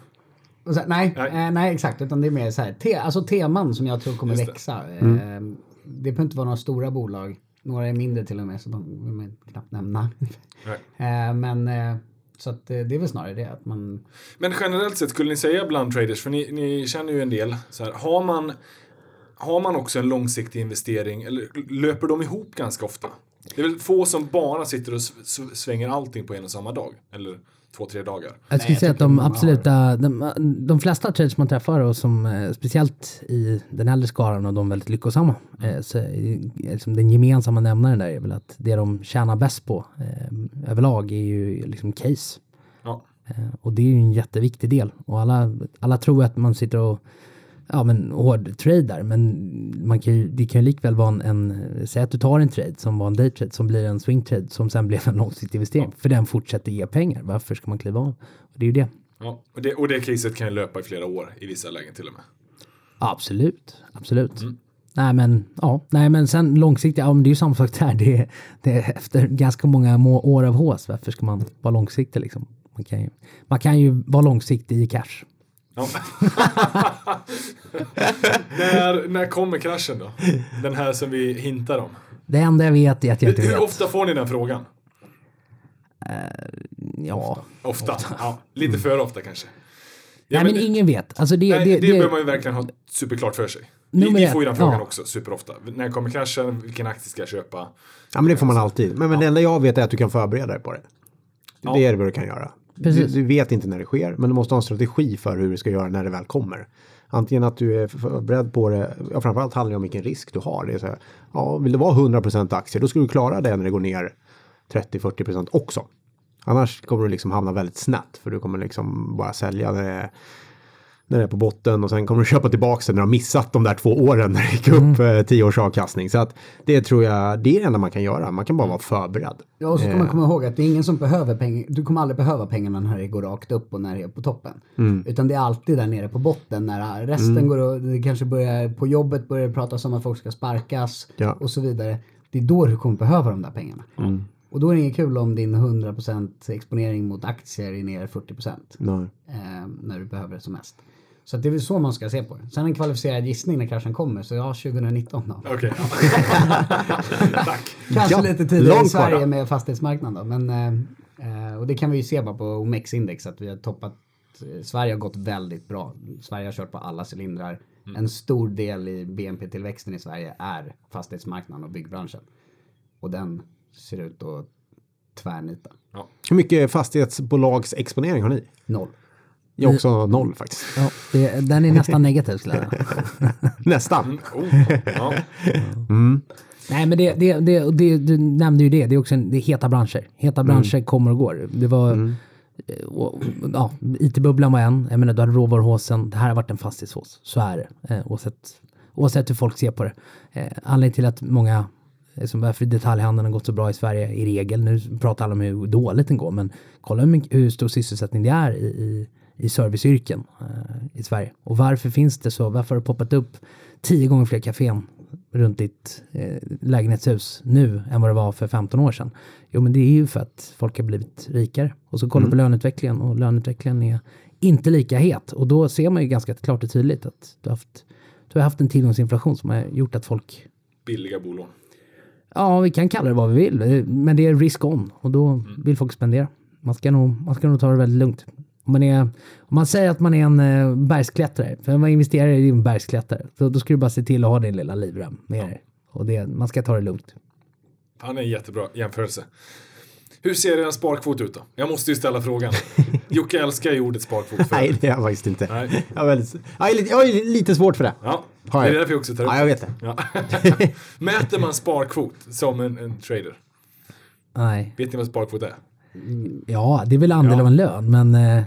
Och så, nej, Nej. Eh, nej, exakt. Utan det är mer så här, te, alltså teman som jag tror kommer Just det. växa. Eh, det behöver inte vara några stora bolag. Några är mindre till och med, så de vill man knappt nämna. Eh, men eh, så att eh, det är väl snarare det att man... Men generellt sett, skulle ni säga bland traders, för ni, ni känner ju en del, så här, har, man, har man också en långsiktig investering, eller löper de ihop ganska ofta? Det är väl få som bara sitter och svänger allting på en och samma dag, eller två, tre dagar. Jag skulle säga att de absoluta, de, de flesta traders man träffar och som eh, speciellt i den äldre skaran och de väldigt lyckosamma, eh, så är, liksom den gemensamma nämnaren där är väl att det de tjänar bäst på eh, överlag är ju liksom case. Ja. Eh, och det är ju en jätteviktig del. Och alla, alla tror att man sitter och ja, men hård tradar, men man kan ju, det kan ju likväl vara en, en, säg att du tar en trade som var en day trade som blir en swing trade som sen blev en långsiktig investering. För den fortsätter ge pengar. Varför ska man kliva av? Och det är ju det. Ja. Och, det, och det caset kan ju löpa i flera år i vissa lägen till och med. Absolut, absolut. Nej men, ja, nej men sen långsiktigt, ja men det är ju samma sak där. Det är, det är efter ganska många må- år av hås, varför ska man vara långsiktig liksom? Man kan ju, man kan ju vara långsiktig i cash. Ja. när, när kommer kraschen då? Den här som vi hintar om. Det enda jag vet är att jag inte Hur vet. ofta får ni den frågan? Ja. Ofta. Ja, lite för ofta kanske. Ja, Nej men ingen vet. Alltså det, nej, det, det, det, behöver man ju verkligen ha superklart för sig. Vi ett, får ju den frågan ja. också superofta. När kommer kraschen? Vilken aktie ska jag köpa? Ja, men det får man alltid. Men, men det enda jag vet är att du kan förbereda dig på det. Ja. Det är vad du kan göra. Du, Precis. du vet inte när det sker, men du måste ha en strategi för hur du ska göra när det väl kommer. Antingen att du är förberedd på det, ja, framförallt handlar det om vilken risk du har. Det är så här, ja, vill det vara 100% aktier, då ska du klara det när det går ner 30-40% också. Annars kommer du liksom hamna väldigt snett, för du kommer liksom bara sälja när det när det är på botten och sen kommer du köpa tillbaka det när du har missat de där två åren när det gick upp eh, 10 års avkastning. Så att det tror jag, det är det enda man kan göra. Man kan bara vara förberedd. Ja, och så Eh. man komma ihåg att det är ingen som behöver pengar. Du kommer aldrig behöva pengarna när det går rakt upp och när det är på toppen. Mm. Utan det är alltid där nere på botten när resten går och det kanske börjar på jobbet börjar det pratas om att folk ska sparkas Ja. och så vidare. Det är då du kommer behöva de där pengarna. Mm. Och då är det inget kul om din 100% exponering mot aktier är ner 40% Nej. eh, när du behöver det som mest. Så att det är väl så man ska se på det. Sen en kvalificerad gissning när kraschen kommer, så ja, 2019 då. Okej. Tack. Kanske Ja, lite tidigare i Sverige bara. med fastighetsmarknaden då. Men, eh, och det kan vi ju se bara på OMX-index att vi har toppat. eh, Sverige har gått väldigt bra. Sverige har kört på alla cylindrar. En stor del i BNP-tillväxten i Sverige är fastighetsmarknaden och byggbranschen. Och den ser ut att tvärnita. Hur mycket fastighetsbolagsexponering har ni? Noll. Jag har också noll faktiskt. ja, det, den är nästan negativ skulle jag säga. Nästan. Oh, ja. Nej men det, det, det, det, du nämnde ju det, det är också en, det är heta branscher. Heta branscher kommer och går. Det var, eh, och, ja, IT-bubblan var en, jag menar du hade råvaruhåsen, det här har varit en fastighetshås. Så är det, eh, oavsett, oavsett hur folk ser på det. Eh, anledningen till att många, eh, som varför detaljhandeln har gått så bra i Sverige i regel, nu pratar alla om hur dåligt den går, men kolla hur, mycket, hur stor sysselsättning det är i, i, i serviceyrken eh, i Sverige. Och varför finns det så? Varför har det poppat upp tio gånger fler kafén runt ditt eh, lägenhetshus nu än vad det var för 15 år sedan? Jo, men det är ju för att folk har blivit rikare. Och så kollar du på löneutvecklingen och löneutvecklingen är inte lika het. Och då ser man ju ganska klart och tydligt att du har haft, du har haft en tillgångsinflation som har gjort att folk Billiga bolån. Ja, vi kan kalla det vad vi vill, men det är risk on och då vill folk spendera. Man ska nog, man ska nog ta det väldigt lugnt. Om man, är, om man säger att man är en eh, bergsklättrare, för man investerar i en bergsklättrare, så då ska du bara se till att ha din lilla livrem med dig. Och det, man ska ta det lugnt. Han är en jättebra jämförelse. Hur ser er sparkvot ut då? Jag måste ju ställa frågan. Jocke älskar ju ordet sparkvot. För. Nej, det är jag faktiskt inte. Nej. Jag, har väldigt, jag, lite, jag har lite svårt för det. Ja, Har det är jag. därför jag också tar upp Ja, jag vet det. Ja. Mäter man sparkvot som en, en trader? Nej. Vet ni vad sparkvot är? Ja, det är väl andel Ja. av en lön, men eh,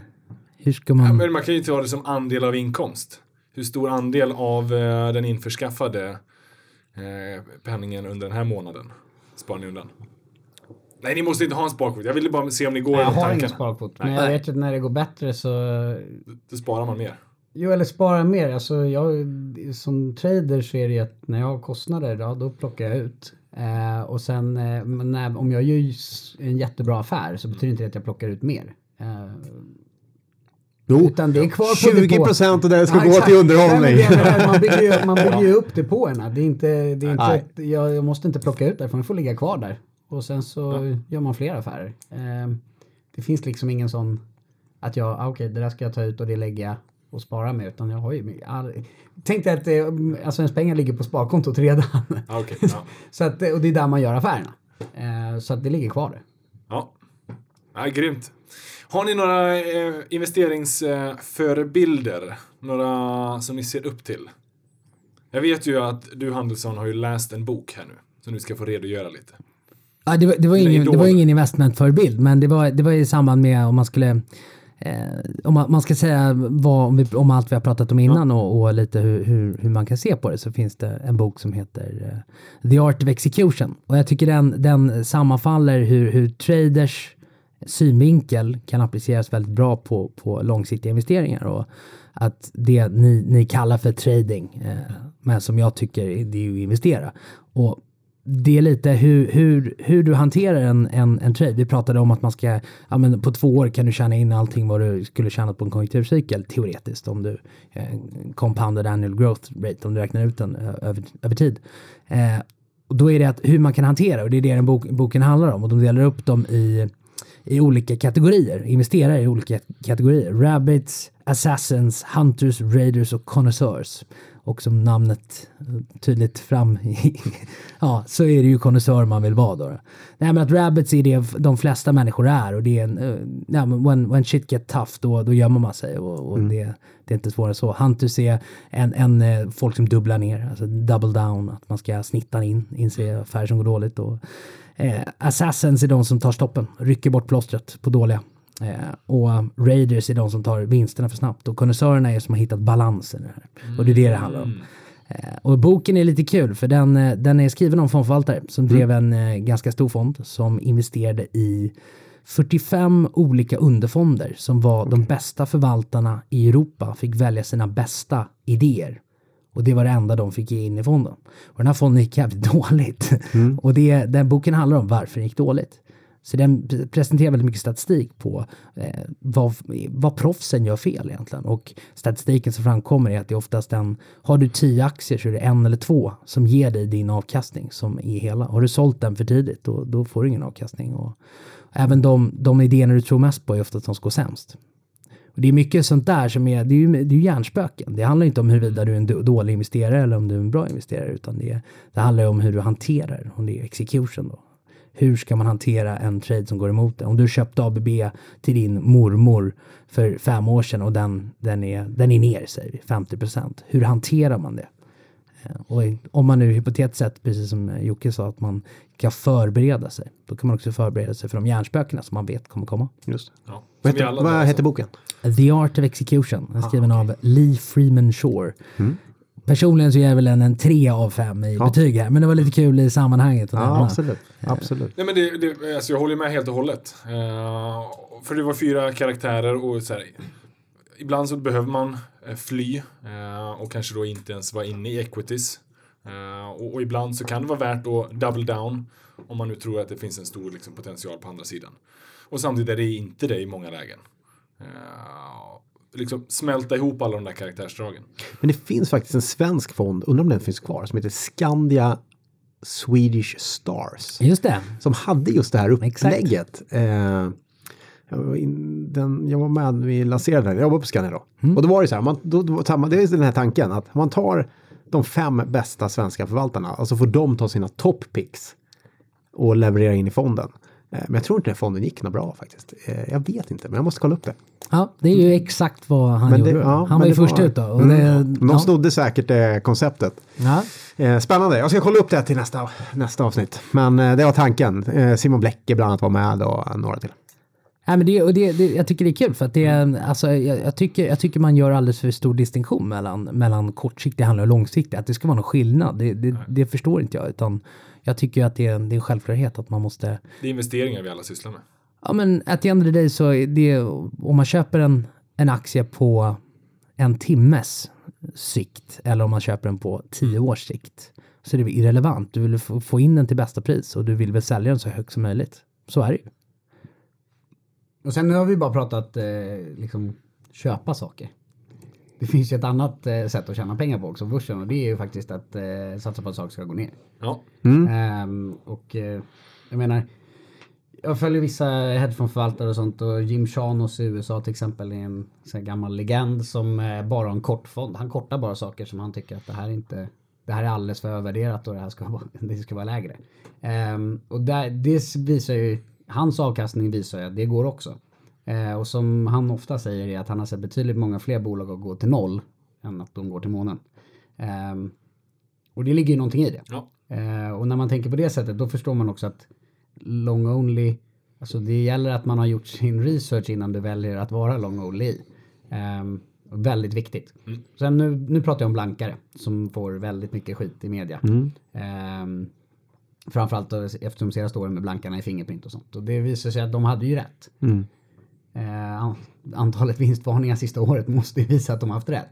hur ska man... Ja, men man kan ju ta det som andel av inkomst. Hur stor andel av eh, den införskaffade eh, penningen under den här månaden sparar ni undan? Nej, ni måste inte ha en sparkvot. Jag ville bara se om ni går Jag över har ingen tankarna. sparkvot. Men jag vet att när det går bättre så... Då sparar man mer. Jo, eller spara mer. Alltså jag, som trader så är det ju att när jag har kostnader, då, då plockar jag ut. Eh, och sen eh, när, om jag gör en jättebra affär så betyder inte det att jag plockar ut mer. Eh, Jo, utan det är kvar på 20 depå. procent och det ska Ja, gå exakt. till underhållning. Nej, men det är- man bygger ju, man bygger ju upp depåerna. Det är inte, det är inte ett, jag, jag måste inte plocka ut därifrån, den får ligga kvar där. Och sen så gör man fler affärer. Eh, det finns liksom ingen sån att jag, ah, okej det där ska jag ta ut och det lägger jag och spara med. Utan jag har ju, mycket- all, tänk dig att alltså ens pengar ligger på sparkontot redan. Ja, okej. Ja. så att, och det är där man gör affärerna. Eh, så att det ligger kvar där. Ja. ja, grymt. Har ni några eh, investeringsförebilder? några som ni ser upp till? Jag vet ju att du Handelsson har ju läst en bok här nu. Så nu ska få redogöra lite. Ja, det, var, det, var ingen, det var ingen investmentförebild, men det var, det var i samband med om man skulle Eh, om man, man ska säga vad, om, vi, om allt vi har pratat om innan och, och lite hur, hur, hur man kan se på det så finns det en bok som heter eh, The Art of Execution. Och jag tycker den, den sammanfaller hur, hur traders synvinkel kan appliceras väldigt bra på, på långsiktiga investeringar. Och att det ni, ni kallar för trading, eh, men som jag tycker det är ju att investera. Och det är lite hur, hur, hur du hanterar en, en, en trade. Vi pratade om att man ska, ja men på två år kan du tjäna in allting vad du skulle tjänat på en konjunkturcykel teoretiskt om du eh, compounded annual growth rate, om du räknar ut den eh, över, över tid. Eh, och då är det att hur man kan hantera och det är det den bok, boken handlar om och de delar upp dem i, i olika kategorier, investerare i olika kategorier. Rabbits, assassins, hunters, raiders och connoisseurs. Och som namnet tydligt fram ja, så är det ju konnässör man vill vara då. Nej men att rabbits är det de flesta människor är och det är en, uh, ja, men when, when shit get tough då, då gömmer man sig och, och det, det är inte svårare än så. Hunters är en, en uh, folk som dubblar ner, alltså double down, att man ska snitta in, inse affärer som går dåligt. Och, eh, assassins är de som tar stoppen, rycker bort plåstret på dåliga. Eh, och raiders är de som tar vinsterna för snabbt. Och konnässörerna är som har hittat balansen här. Och det är det det handlar om. Eh, och boken är lite kul för den, eh, den är skriven om fondförvaltare som drev en eh, ganska stor fond som investerade i 45 olika underfonder som var de bästa förvaltarna i Europa fick välja sina bästa idéer. Och det var det enda de fick ge in i fonden. Och den här fonden gick jävligt dåligt. Och det, den boken handlar om varför den gick dåligt. Så den presenterar väldigt mycket statistik på eh, vad, vad proffsen gör fel egentligen. Och statistiken som framkommer är att det är oftast en, har du tio aktier så är det en eller två som ger dig din avkastning som är hela. Har du sålt den för tidigt då, då får du ingen avkastning. Och även de, de idéerna du tror mest på är oftast de som går sämst. Och det är mycket sånt där som är, det är ju, det är hjärnspöken. Det handlar inte om huruvida du är en då- dålig investerare eller om du är en bra investerare, utan det, det handlar ju om hur du hanterar, om det är execution då. Hur ska man hantera en trade som går emot det? Om du köpte ABB till din mormor för fem år sedan och den, den, är, den är ner, säger vi, 50 procent. Hur hanterar man det? Eh, Och om man nu hypotetiskt sett, precis som Jocke sa, att man kan förbereda sig. Då kan man också förbereda sig för de hjärnspökena som man vet kommer komma. Just. Ja. Vad heter, vad heter boken? The Art of Execution, den är skriven av Lee Freeman Shore. Personligen så ger jag väl en, en tre av fem i betyg här, men det var lite kul i sammanhanget Ja, absolut. absolut. Nej men det, det, alltså jag håller med helt och hållet. Eh, för det var fyra karaktärer och så här, ibland så behöver man eh, fly eh, och kanske då inte ens vara inne i equities. Eh, och, och ibland så kan det vara värt att double down om man nu tror att det finns en stor liksom, potential på andra sidan. Och samtidigt är det inte det i många lägen. Eh, liksom smälta ihop alla de där karaktärsdragen. Men det finns faktiskt en svensk fond, undrar om den finns kvar, som heter Skandia Swedish Stars. Just det. Som hade just det här upplägget. Eh, jag, var in, den, jag var med när vi lanserade den, jag jobbade på Scanner då. Och då var det så här, man, då, då, det är den här tanken att man tar de fem bästa svenska förvaltarna och så får de ta sina top picks och leverera in i fonden. Eh, men jag tror inte den fonden gick något bra faktiskt. Eh, jag vet inte, men jag måste kolla upp det. Ja, det är ju exakt vad han Men gjorde. det, ja, han var ju först ut då. Och Mm. det, De ja. snodde säkert eh, konceptet. Ja. Eh, spännande. Jag ska kolla upp det till nästa, nästa avsnitt. Men eh, det var tanken. Eh, Simon Blecke bland annat var med och några till. Nej, men det, och det, det, jag tycker det är kul för att det är, alltså, jag, jag, tycker, jag tycker man gör alldeles för stor distinktion mellan, mellan kortsiktig handel och långsiktig. Att det ska vara någon skillnad, det, det, det förstår inte jag. Utan jag tycker att det är, en- det är en självklarhet att man måste Det är investeringar vi alla sysslar med. Ja men at the end of the day så är det, om man köper en, en aktie på en timmes sikt eller om man köper den på tio års sikt så är det irrelevant. Du vill få, få in den till bästa pris och du vill väl sälja den så högt som möjligt. Så är det ju. Och sen nu har vi bara pratat eh, liksom köpa saker. Det finns ju ett annat eh, sätt att tjäna pengar på också på börsen och det är ju faktiskt att eh, satsa på att saker ska gå ner. Ja. Ehm, och eh, jag menar, jag följer vissa hedgefondförvaltare och sånt och Jim Chanos i USA till exempel är en sån gammal legend som eh, bara har en kortfond. Han kortar bara saker som han tycker att det här är inte det här är alldeles för övervärderat och det här ska vara, det ska vara lägre. Ehm, och där, det visar ju, hans avkastning visar ju att det går också. Eh, och som han ofta säger är att han har sett betydligt många fler bolag att gå till noll än att de går till månen. Ehm, och det ligger ju någonting i det. Ja. Eh, och när man tänker på det sättet då förstår man också att long only, alltså det gäller att man har gjort sin research innan du väljer att vara long only. Ehm, väldigt viktigt. Sen nu, nu pratar jag om blankare som får väldigt mycket skit i media. Ehm, framförallt eftersom senaste åren med blankarna i Fingerprint och sånt. Och det visar sig att de hade ju rätt. Eh, an- antalet vinstvarningar sista året måste ju visa att de har haft rätt.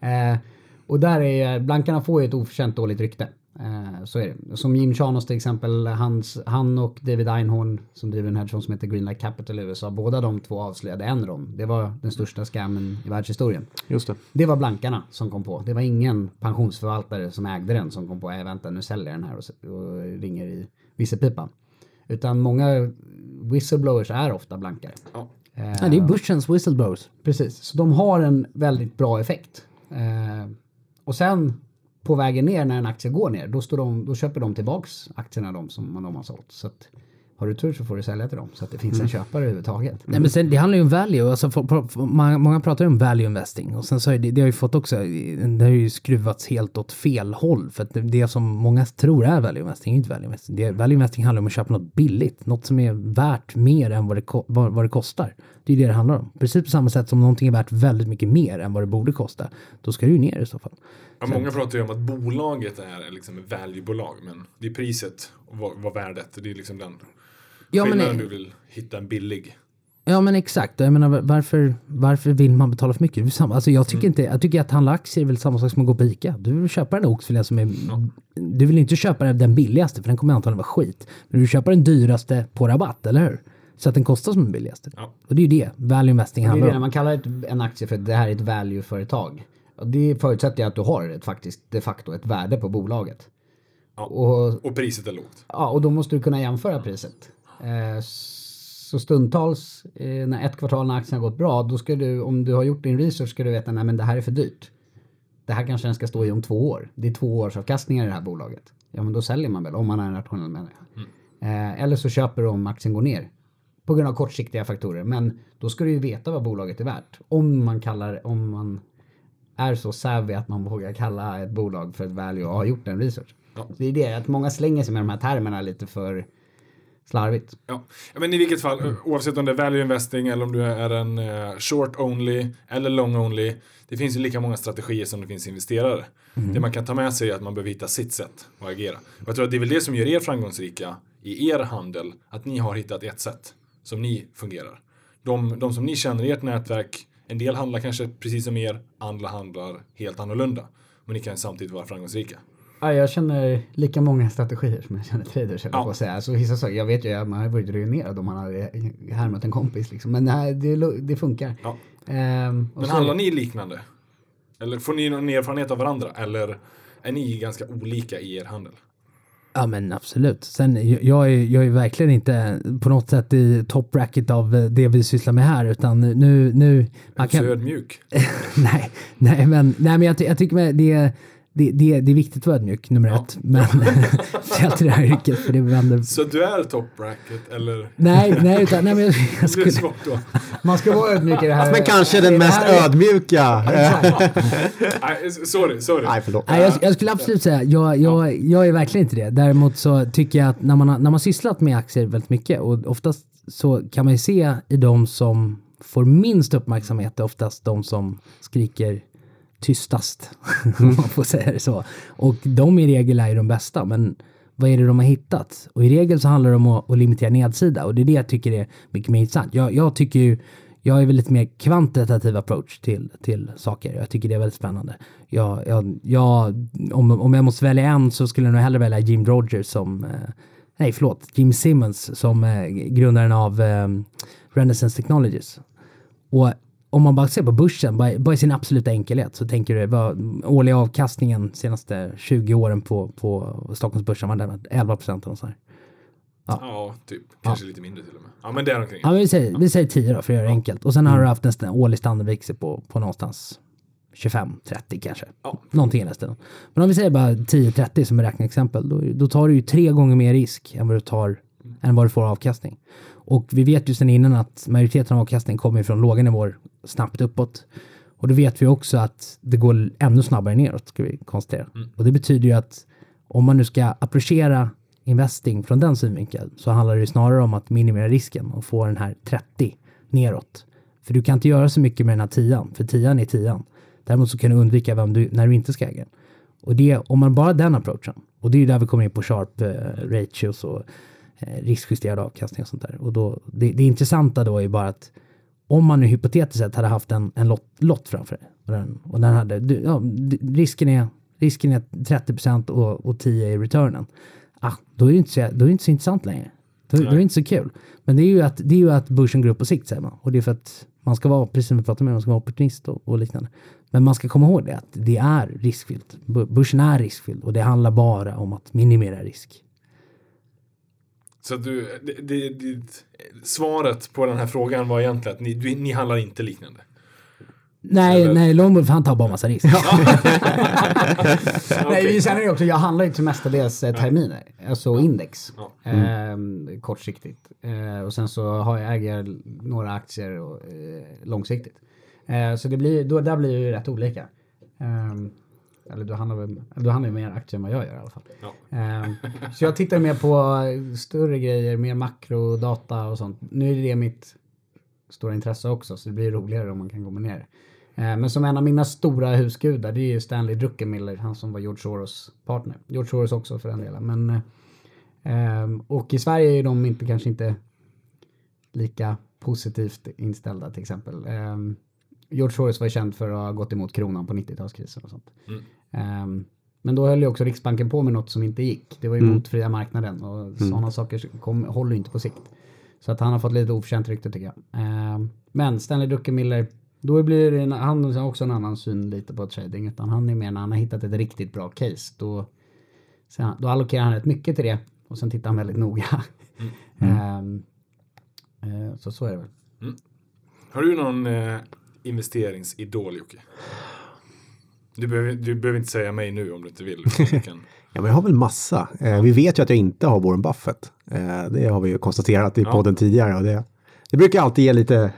Eh, och där är blankarna får ju ett oförtjänt dåligt rykte. Eh, så är det. Som Jim Chanos till exempel, hans, han och David Einhorn som driver en hedgefond som heter Greenlight Capital i USA, båda de två avslöjade Enron. Det var den största scammen i världshistorien. Just det. Det var blankarna som kom på. Det var ingen pensionsförvaltare som ägde den som kom på, äh, vänta nu säljer jag den här och, och ringer i visselpipan. Utan många whistleblowers är ofta blankare. Ja. Eh, Ja, det är börsens whistleblowers. Precis, så de har en väldigt bra effekt. Eh, och sen på vägen ner när en aktie går ner, då, står de, då köper de tillbaks aktierna de som de har sålt. Så att, har du tur så får du sälja till dem så att det finns en köpare överhuvudtaget. Nej, men sen, det handlar ju om value. Alltså, för, för, för, många, många pratar ju om value investing och sen så är det, det har ju fått också, det har ju skruvats helt åt fel håll. För att det, det som många tror är value investing är inte value investing. Det, value investing handlar om att köpa något billigt, något som är värt mer än vad det, vad, vad det kostar. Det är det det handlar om. Precis på samma sätt som någonting är värt väldigt mycket mer än vad det borde kosta. Då ska det ju ner i så fall. Ja, många pratar ju om att bolaget är liksom ett valuebolag, men det är priset och vad, vad värdet. Det är liksom den Ja, men- skillnaden du vill hitta en billig. Ja men exakt, jag menar varför, varför vill man betala för mycket? Det är samma, alltså jag tycker inte, jag tycker att handla aktier är väl samma sak som att gå på Ica. Du vill köpa den där oxfilén som är, du vill inte köpa den billigaste för den kommer antagligen vara skit. Men du köper den dyraste på rabatt, eller hur? Så att den kostar som den billigaste. Ja. Och det är ju det value investing Det är handlar det när om. man kallar ett, en aktie för att det här är ett value-företag. Och Det förutsätter ju att du har ett faktiskt de facto ett värde på bolaget. Ja. Och, Och priset är lågt. ja, och då måste du kunna jämföra priset. Eh, så stundtals eh, när ett kvartal när aktien har gått bra, då ska du, om du har gjort din research, ska du veta nej men det här är för dyrt. Det här kanske den ska stå i om två år. Det är två års avkastningar i det här bolaget. Ja men då säljer man väl om man är en rationell människa. Eh, eller så köper du om aktien går ner. På grund av kortsiktiga faktorer. Men då ska du ju veta vad bolaget är värt. Om man kallar, om man är så savvy att man vågar kalla ett bolag för ett value och har gjort en research. Ja. Det är det, att många slänger sig med de här termerna lite för slarvigt. Ja. men i vilket fall, oavsett om det är value investing eller om du är en eh, short only eller long only. Det finns ju lika många strategier som det finns investerare. Det man kan ta med sig är att man behöver hitta sitt sätt att agera. Och jag tror att det är väl det som gör er framgångsrika i er handel. Att ni har hittat ett sätt som ni fungerar. De, de som ni känner i ert nätverk, en del handlar kanske precis som er, andra handlar helt annorlunda. Men ni kan samtidigt vara framgångsrika. Ja, jag känner lika många strategier som jag känner traders, Ja. på att säga. Så vissa saker, jag vet ju att man har varit ruinerad om man hade härmat en kompis liksom. Men det, här, det, det funkar. Ja. Ehm, Men så- handlar ni liknande? Eller får ni någon erfarenhet av varandra? Eller är ni ganska olika i er handel? Ja men absolut. Sen jag- är, jag är verkligen inte på något sätt i top bracket av eh, det vi sysslar med här utan nu, nu man Så kan, ödmjuk. nej, nej men, nej, men jag, ty- jag tycker med det, det, det, det är viktigt att vara ödmjuk, nummer ett. Men speciellt i det här yrket för det vänder. Så du är top bracket eller? Nej, nej, utan, nej men jag, jag skulle, svårt då. Man ska vara ödmjuk i det här. Men kanske den mest här- ödmjuka. Nej, sorry, sorry. Nej, förlåt. Nej, jag, jag skulle absolut säga, jag, jag, jag är verkligen inte det. Däremot så tycker jag att när man har, när man sysslat med aktier väldigt mycket och oftast så kan man ju se i de som får minst uppmärksamhet är oftast de som skriker tystast, om man får säga det så. Och de i regel är ju de bästa, men vad är det de har hittat? Och i regel så handlar det om att, att limitera nedsida och det är det jag tycker är mycket mer intressant. Jag, jag tycker ju, jag är väl lite mer kvantitativ approach till, till saker. Jag tycker det är väldigt spännande. Jag, jag, jag, om, om jag måste välja en så skulle jag nog hellre välja Jim Rogers som, eh, nej förlåt, Jim Simmons som eh, grundaren av eh, Renaissance Technologies. Och om man bara ser på börsen, bara, bara i sin absoluta enkelhet, så tänker du vad årliga avkastningen senaste 20 åren på, på Stockholmsbörsen var den 11 procent eller sånt. här. Ja, typ. Kanske lite mindre till och med. Ja, men det är omkring. Ja, men vi säger, vi säger 10 då för att göra det enkelt. Och sen har du haft en årlig standardväxel på, på någonstans 25-30 kanske. Ja. Någonting i den stilen. Men om vi säger bara 10-30 som ett räkneexempel, då, då tar du ju tre gånger mer risk än vad du tar än vad du får avkastning. Och vi vet ju sedan innan att majoriteten av avkastningen kommer från låga nivåer snabbt uppåt. Och då vet vi också att det går ännu snabbare neråt, ska vi konstatera. Och det betyder ju att om man nu ska approchera investing från den synvinkeln så handlar det ju snarare om att minimera risken och få den här 30 neråt. För du kan inte göra så mycket med den här 10 för 10 är 10 Däremot så kan du undvika vem du, när du inte ska äga den. Och det, om man bara har den approachen, och det är ju där vi kommer in på sharp eh, ratios och riskjusterad avkastning och sånt där. Och då, det, det intressanta då är bara att om man nu hypotetiskt sett hade haft en, en lott, lott framför dig och den, och den hade, du, ja, risken, är, risken är 30 och, och 10 i returnen. Ah, då, är det inte så, då är inte så intressant längre. Då, då är det inte så kul. Men det är ju att, det är ju att börsen går upp på sikt säger man. Och det är för att man ska vara, precis som vi pratade om, man ska vara opportunist och, och liknande. Men man ska komma ihåg det, att det är riskfyllt. Börsen är riskfylld och det handlar bara om att minimera risk. Så du, det, det, det, svaret på den här frågan var egentligen att ni, du, ni handlar inte liknande. Nej, Eller- nej, Longwolf han tar bara massa risk. Nej, vi- sen är det också, jag handlar ju till mestadels eh, terminer, alltså index. Ja. Ehm, kortsiktigt. Eh, och sen så har jag, äger jag några aktier och, eh, långsiktigt. Eh, så det blir, då, där blir det ju rätt olika. Ehm, eller du handlar, väl, du handlar ju mer aktier än vad jag gör i alla fall. Ja. Ehm, så jag tittar mer på större grejer, mer makrodata och sånt. Nu är det mitt stora intresse också, så det blir roligare om man kan kombinera det. Eh, Men som en av mina stora husgudar, det är ju Stanley Druckenmiller, han som var George Soros partner. George Soros också för den delen. Men, eh, ehm, och i Sverige är de inte, kanske inte lika positivt inställda till exempel. Ehm, George Soros var känd för att ha gått emot kronan på 90-talskrisen och sånt. Mm. Ehm, men då höll ju också Riksbanken på med något som inte gick. Det var ju mot fria marknaden och sådana saker kom, håller ju inte på sikt. Så att han har fått lite oförtjänt rykte tycker jag. Ehm, men Stanley Druckenmiller, då blir det en, han har också en annan syn lite på trading. Utan han är mer när han har hittat ett riktigt bra case. Då, så, då allokerar han rätt mycket till det. Och sen tittar han väldigt noga. Ehm, eh, så så är det väl. Har du någon eh, investeringsidol Jocke? Du behöver, du behöver inte säga mig nu om du inte vill. kan- Ja, men jag har väl massa. Eh, vi vet ju att jag inte har Warren Buffett. Eh, det har vi ju konstaterat i Ja. podden tidigare. Och det, det brukar alltid ge lite...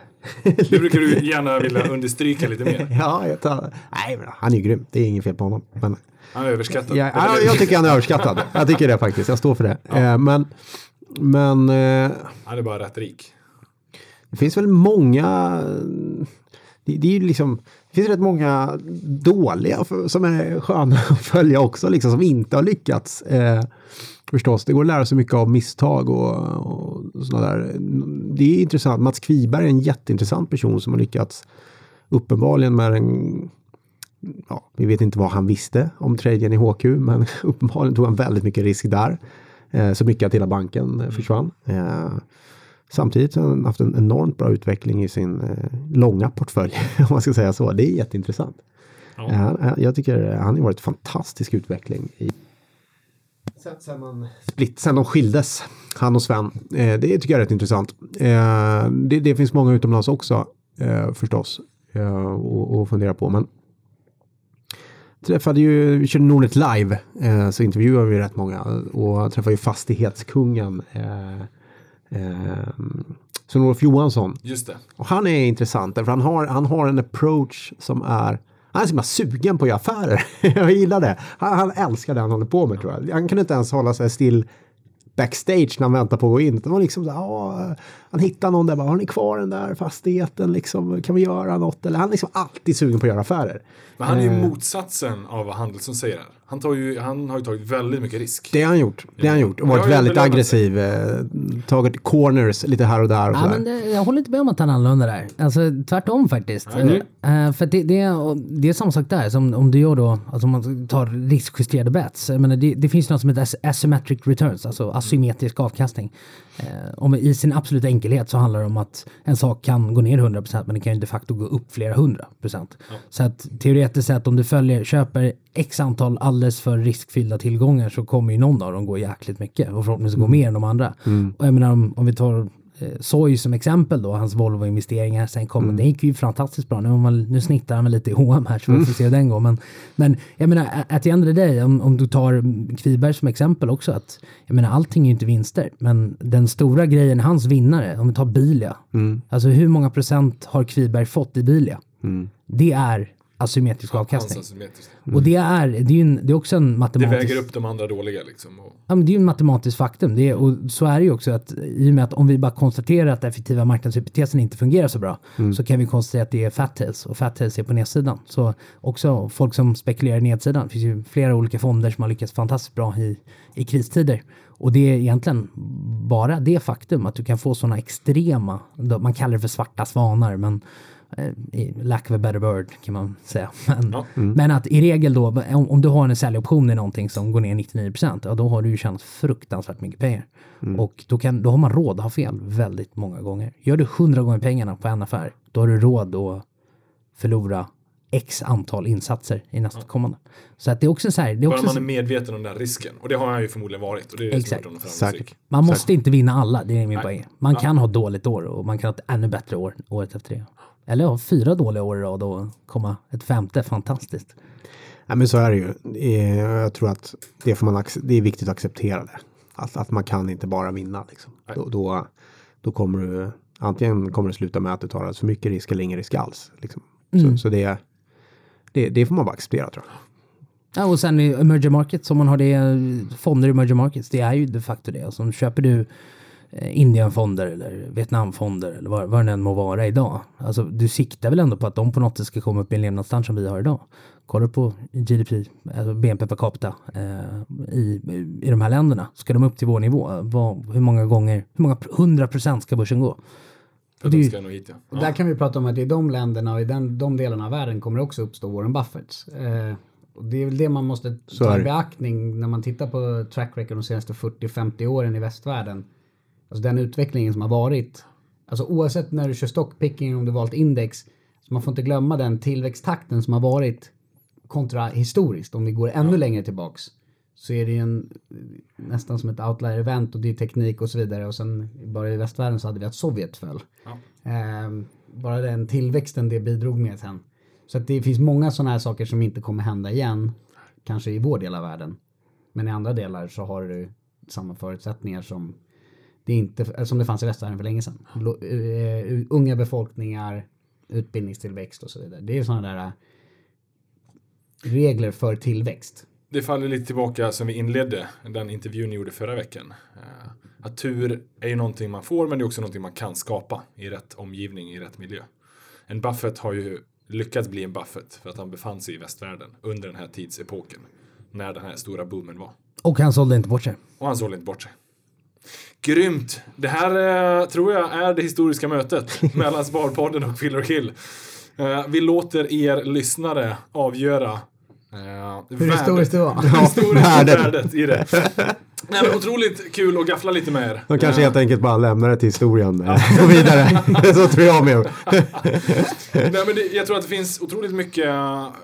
Det brukar du gärna vilja understryka lite mer. ja, jag tar... Nej, men han är ju grym. Det är inget fel på honom. Men Han är överskattad. Ja, ja, jag tycker han är överskattad. Jag tycker det faktiskt. Jag står för det. Eh, men men eh, Han är bara rätt rik. det finns väl många... Det, det är ju liksom... Det finns rätt många dåliga som är sköna att följa också, liksom, som inte har lyckats. Eh, förstås, det går att lära sig mycket av misstag och, och sådana där. Det är intressant. Mats Kviberg är en jätteintressant person som har lyckats uppenbarligen med en ja, vi vet inte vad han visste om traden i HQ, men uppenbarligen tog han väldigt mycket risk där. Eh, så mycket att hela banken eh, försvann. Eh, samtidigt har han haft en enormt bra utveckling i sin eh, långa portfölj, om man ska säga så. Det är jätteintressant. Ja. Eh, han- jag tycker han har varit fantastisk utveckling i Sen, sen, man split, sen de skildes, han och Sven. Eh, det tycker jag är rätt intressant. Eh, det, det, finns många utomlands också eh, förstås eh, att fundera på. Men träffade ju, vi körde Nordnet live, eh, så intervjuade vi rätt många och träffade ju fastighetskungen eh, Sven-Olof Johansson. Just det. Och han är intressant för han har, han har en approach som är han är så himla sugen på att göra affärer. jag gillar det. Han, han, älskar det han håller på med tror jag. Han kunde inte ens hålla sig still backstage när han väntar på att gå in. Det var liksom så här, han hittar någon där bara, har ni kvar den där fastigheten liksom, kan vi göra något? Eller han är liksom alltid sugen på att göra affärer. Men han är ju eh. motsatsen av vad Handelsson säger här. Han, tar ju, han har ju tagit väldigt mycket risk. Det har han gjort. Det har han gjort. Och varit väldigt aggressiv. Eh, tagit corners lite här och där. Och ja, men det, jag håller inte med om att han är annorlunda där. Alltså tvärtom faktiskt. Mm. Uh, för det, det, det är samma sak där. Som om du gör då, alltså om man tar riskjusterade bets. Jag menar, det, det finns något som heter asymmetric returns, alltså asymmetrisk avkastning. Uh, om i sin absoluta enkelhet så handlar det om att en sak kan gå ner 100% men det kan ju de facto gå upp flera hundra procent. Ja. Så att teoretiskt sett om du följer, köper x antal alldeles för riskfyllda tillgångar så kommer ju någon av dem gå jäkligt mycket och förhoppningsvis mm. gå mer än de andra. Mm. Och jag menar om, om vi tar eh, Soy som exempel då, hans Volvo-investeringar. Sen kom, mm. det gick ju fantastiskt bra. Nu, man, nu snittar han väl lite i H&M här så vi får mm. se hur den går. Men, men jag menar, att the end of day, om, om du tar Kviberg som exempel också, att jag menar allting är ju inte vinster. Men den stora grejen, hans vinnare, om vi tar Bilia. Mm. Alltså hur många procent har Kviberg fått i Bilia? Mm. Det är asymmetrisk avkastning. Mm. Och det är, det, är en, det är också en matematisk... Det väger upp de andra dåliga liksom. Och... Ja, men det är ju en matematisk faktum. Det är, och så är det ju också att i och med att om vi bara konstaterar att effektiva marknadshypotesen inte fungerar så bra mm. så kan vi konstatera att det är fat tails och fat tails är på nedsidan. Så också folk som spekulerar i nedsidan. Det finns ju flera olika fonder som har lyckats fantastiskt bra i, i kristider. Och det är egentligen bara det faktum att du kan få sådana extrema, man kallar det för svarta svanar, men lack of a better word kan man säga. Men, ja. mm. men att i regel då, om, om, du har en säljoption i någonting som går ner 99 ja då har du ju tjänat fruktansvärt mycket pengar. Mm. Och då, kan, då har man råd att ha fel väldigt många gånger. Gör du 100 gånger pengarna på en affär, då har du råd att förlora x antal insatser i nästkommande. Ja. Så att det är också så här. Det är Bara också man är medveten om den risken. Och det har han ju förmodligen varit. Och det är Exakt. Säkert. Man måste Säkert. inte vinna alla, det är min poäng. Man ja. kan ha dåligt år och man kan ha ett ännu bättre år året efter det. Eller ha fyra dåliga år i rad och komma ett femte, fantastiskt. Ja, men så är det ju. Jag tror att det, får man, det är viktigt att acceptera det. Att, att man kan inte bara vinna. Liksom. Då, då, då, kommer du, antingen kommer det sluta med att du tar alldeles för mycket risk eller ingen risk alls. Liksom. Mm. Så, så det, det, det, får man bara acceptera tror jag. Ja, och sen i emerging markets, om man har det, fonder i emerging markets, det är ju de facto det. Alltså, köper du Indienfonder eller Vietnamfonder eller vad, vad det än må vara idag. Alltså du siktar väl ändå på att de på något sätt ska komma upp i en levnadsstandard som vi har idag. Kollar du på GDP, alltså BNP per capita eh, i, i de här länderna, ska de upp till vår nivå? Vad, hur många gånger, hur många hundra procent ska börsen gå? Och det, ska hit, ja. ja. Där kan vi prata om att i de länderna och i den, de delarna av världen kommer också uppstå Warren Buffetts. Eh, och det är väl det man måste ta i beaktning när man tittar på track record de senaste 40-50 åren i västvärlden Alltså den utvecklingen som har varit. Alltså oavsett när du kör stockpicking om du valt index. Så man får inte glömma den tillväxttakten som har varit kontra historiskt. Om vi går ännu längre tillbaks. Så är det en, nästan som ett outlier-event och det är teknik och så vidare. Och sen bara i västvärlden så hade vi att Sovjet föll. Ja. Eh, bara den tillväxten det bidrog med sen. Så att det finns många sådana här saker som inte kommer hända igen. Kanske i vår del av världen. Men i andra delar så har du samma förutsättningar som det är inte som det fanns i västvärlden för länge sedan. Uh, unga befolkningar, utbildningstillväxt och så vidare. Det är sådana där eh, regler för tillväxt. Det faller lite tillbaka som vi inledde den intervjun ni gjorde förra veckan. Att tur är ju någonting man får men det är också någonting man kan skapa i rätt omgivning, i rätt miljö. En Buffett har ju lyckats bli en Buffett för att han befann sig i västvärlden under den här tidsepoken. När den här stora boomen var. Och han sålde inte bort sig. Och han sålde inte bort sig. Grymt! Det här eh, tror jag är det historiska mötet mellan Sparpodden och Fill Kill. Eh, vi låter er lyssnare avgöra eh, Hur historiskt det var. Historiskt värdet i det. Nej, men otroligt kul att gaffla lite med er. De kanske helt enkelt bara lämnar det till historien och gå vidare. Så tror jag med. Nej, men det, jag tror att det finns otroligt mycket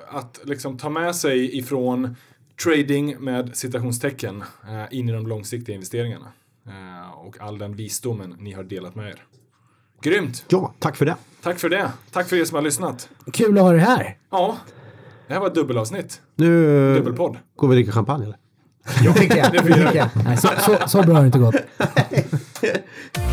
att liksom, ta med sig ifrån trading med citationstecken eh, in i de långsiktiga investeringarna. Eh, och all den visdomen ni har delat med er. Grymt! Ja, tack för det. Tack för det. Tack för er som har lyssnat. Kul att ha det här. Ja, det här var ett dubbelavsnitt. Nu Dubbelpodd. går vi och dricker champagne eller? tycker jag. Det tycker jag. Nej, så, så, så bra har det inte gått.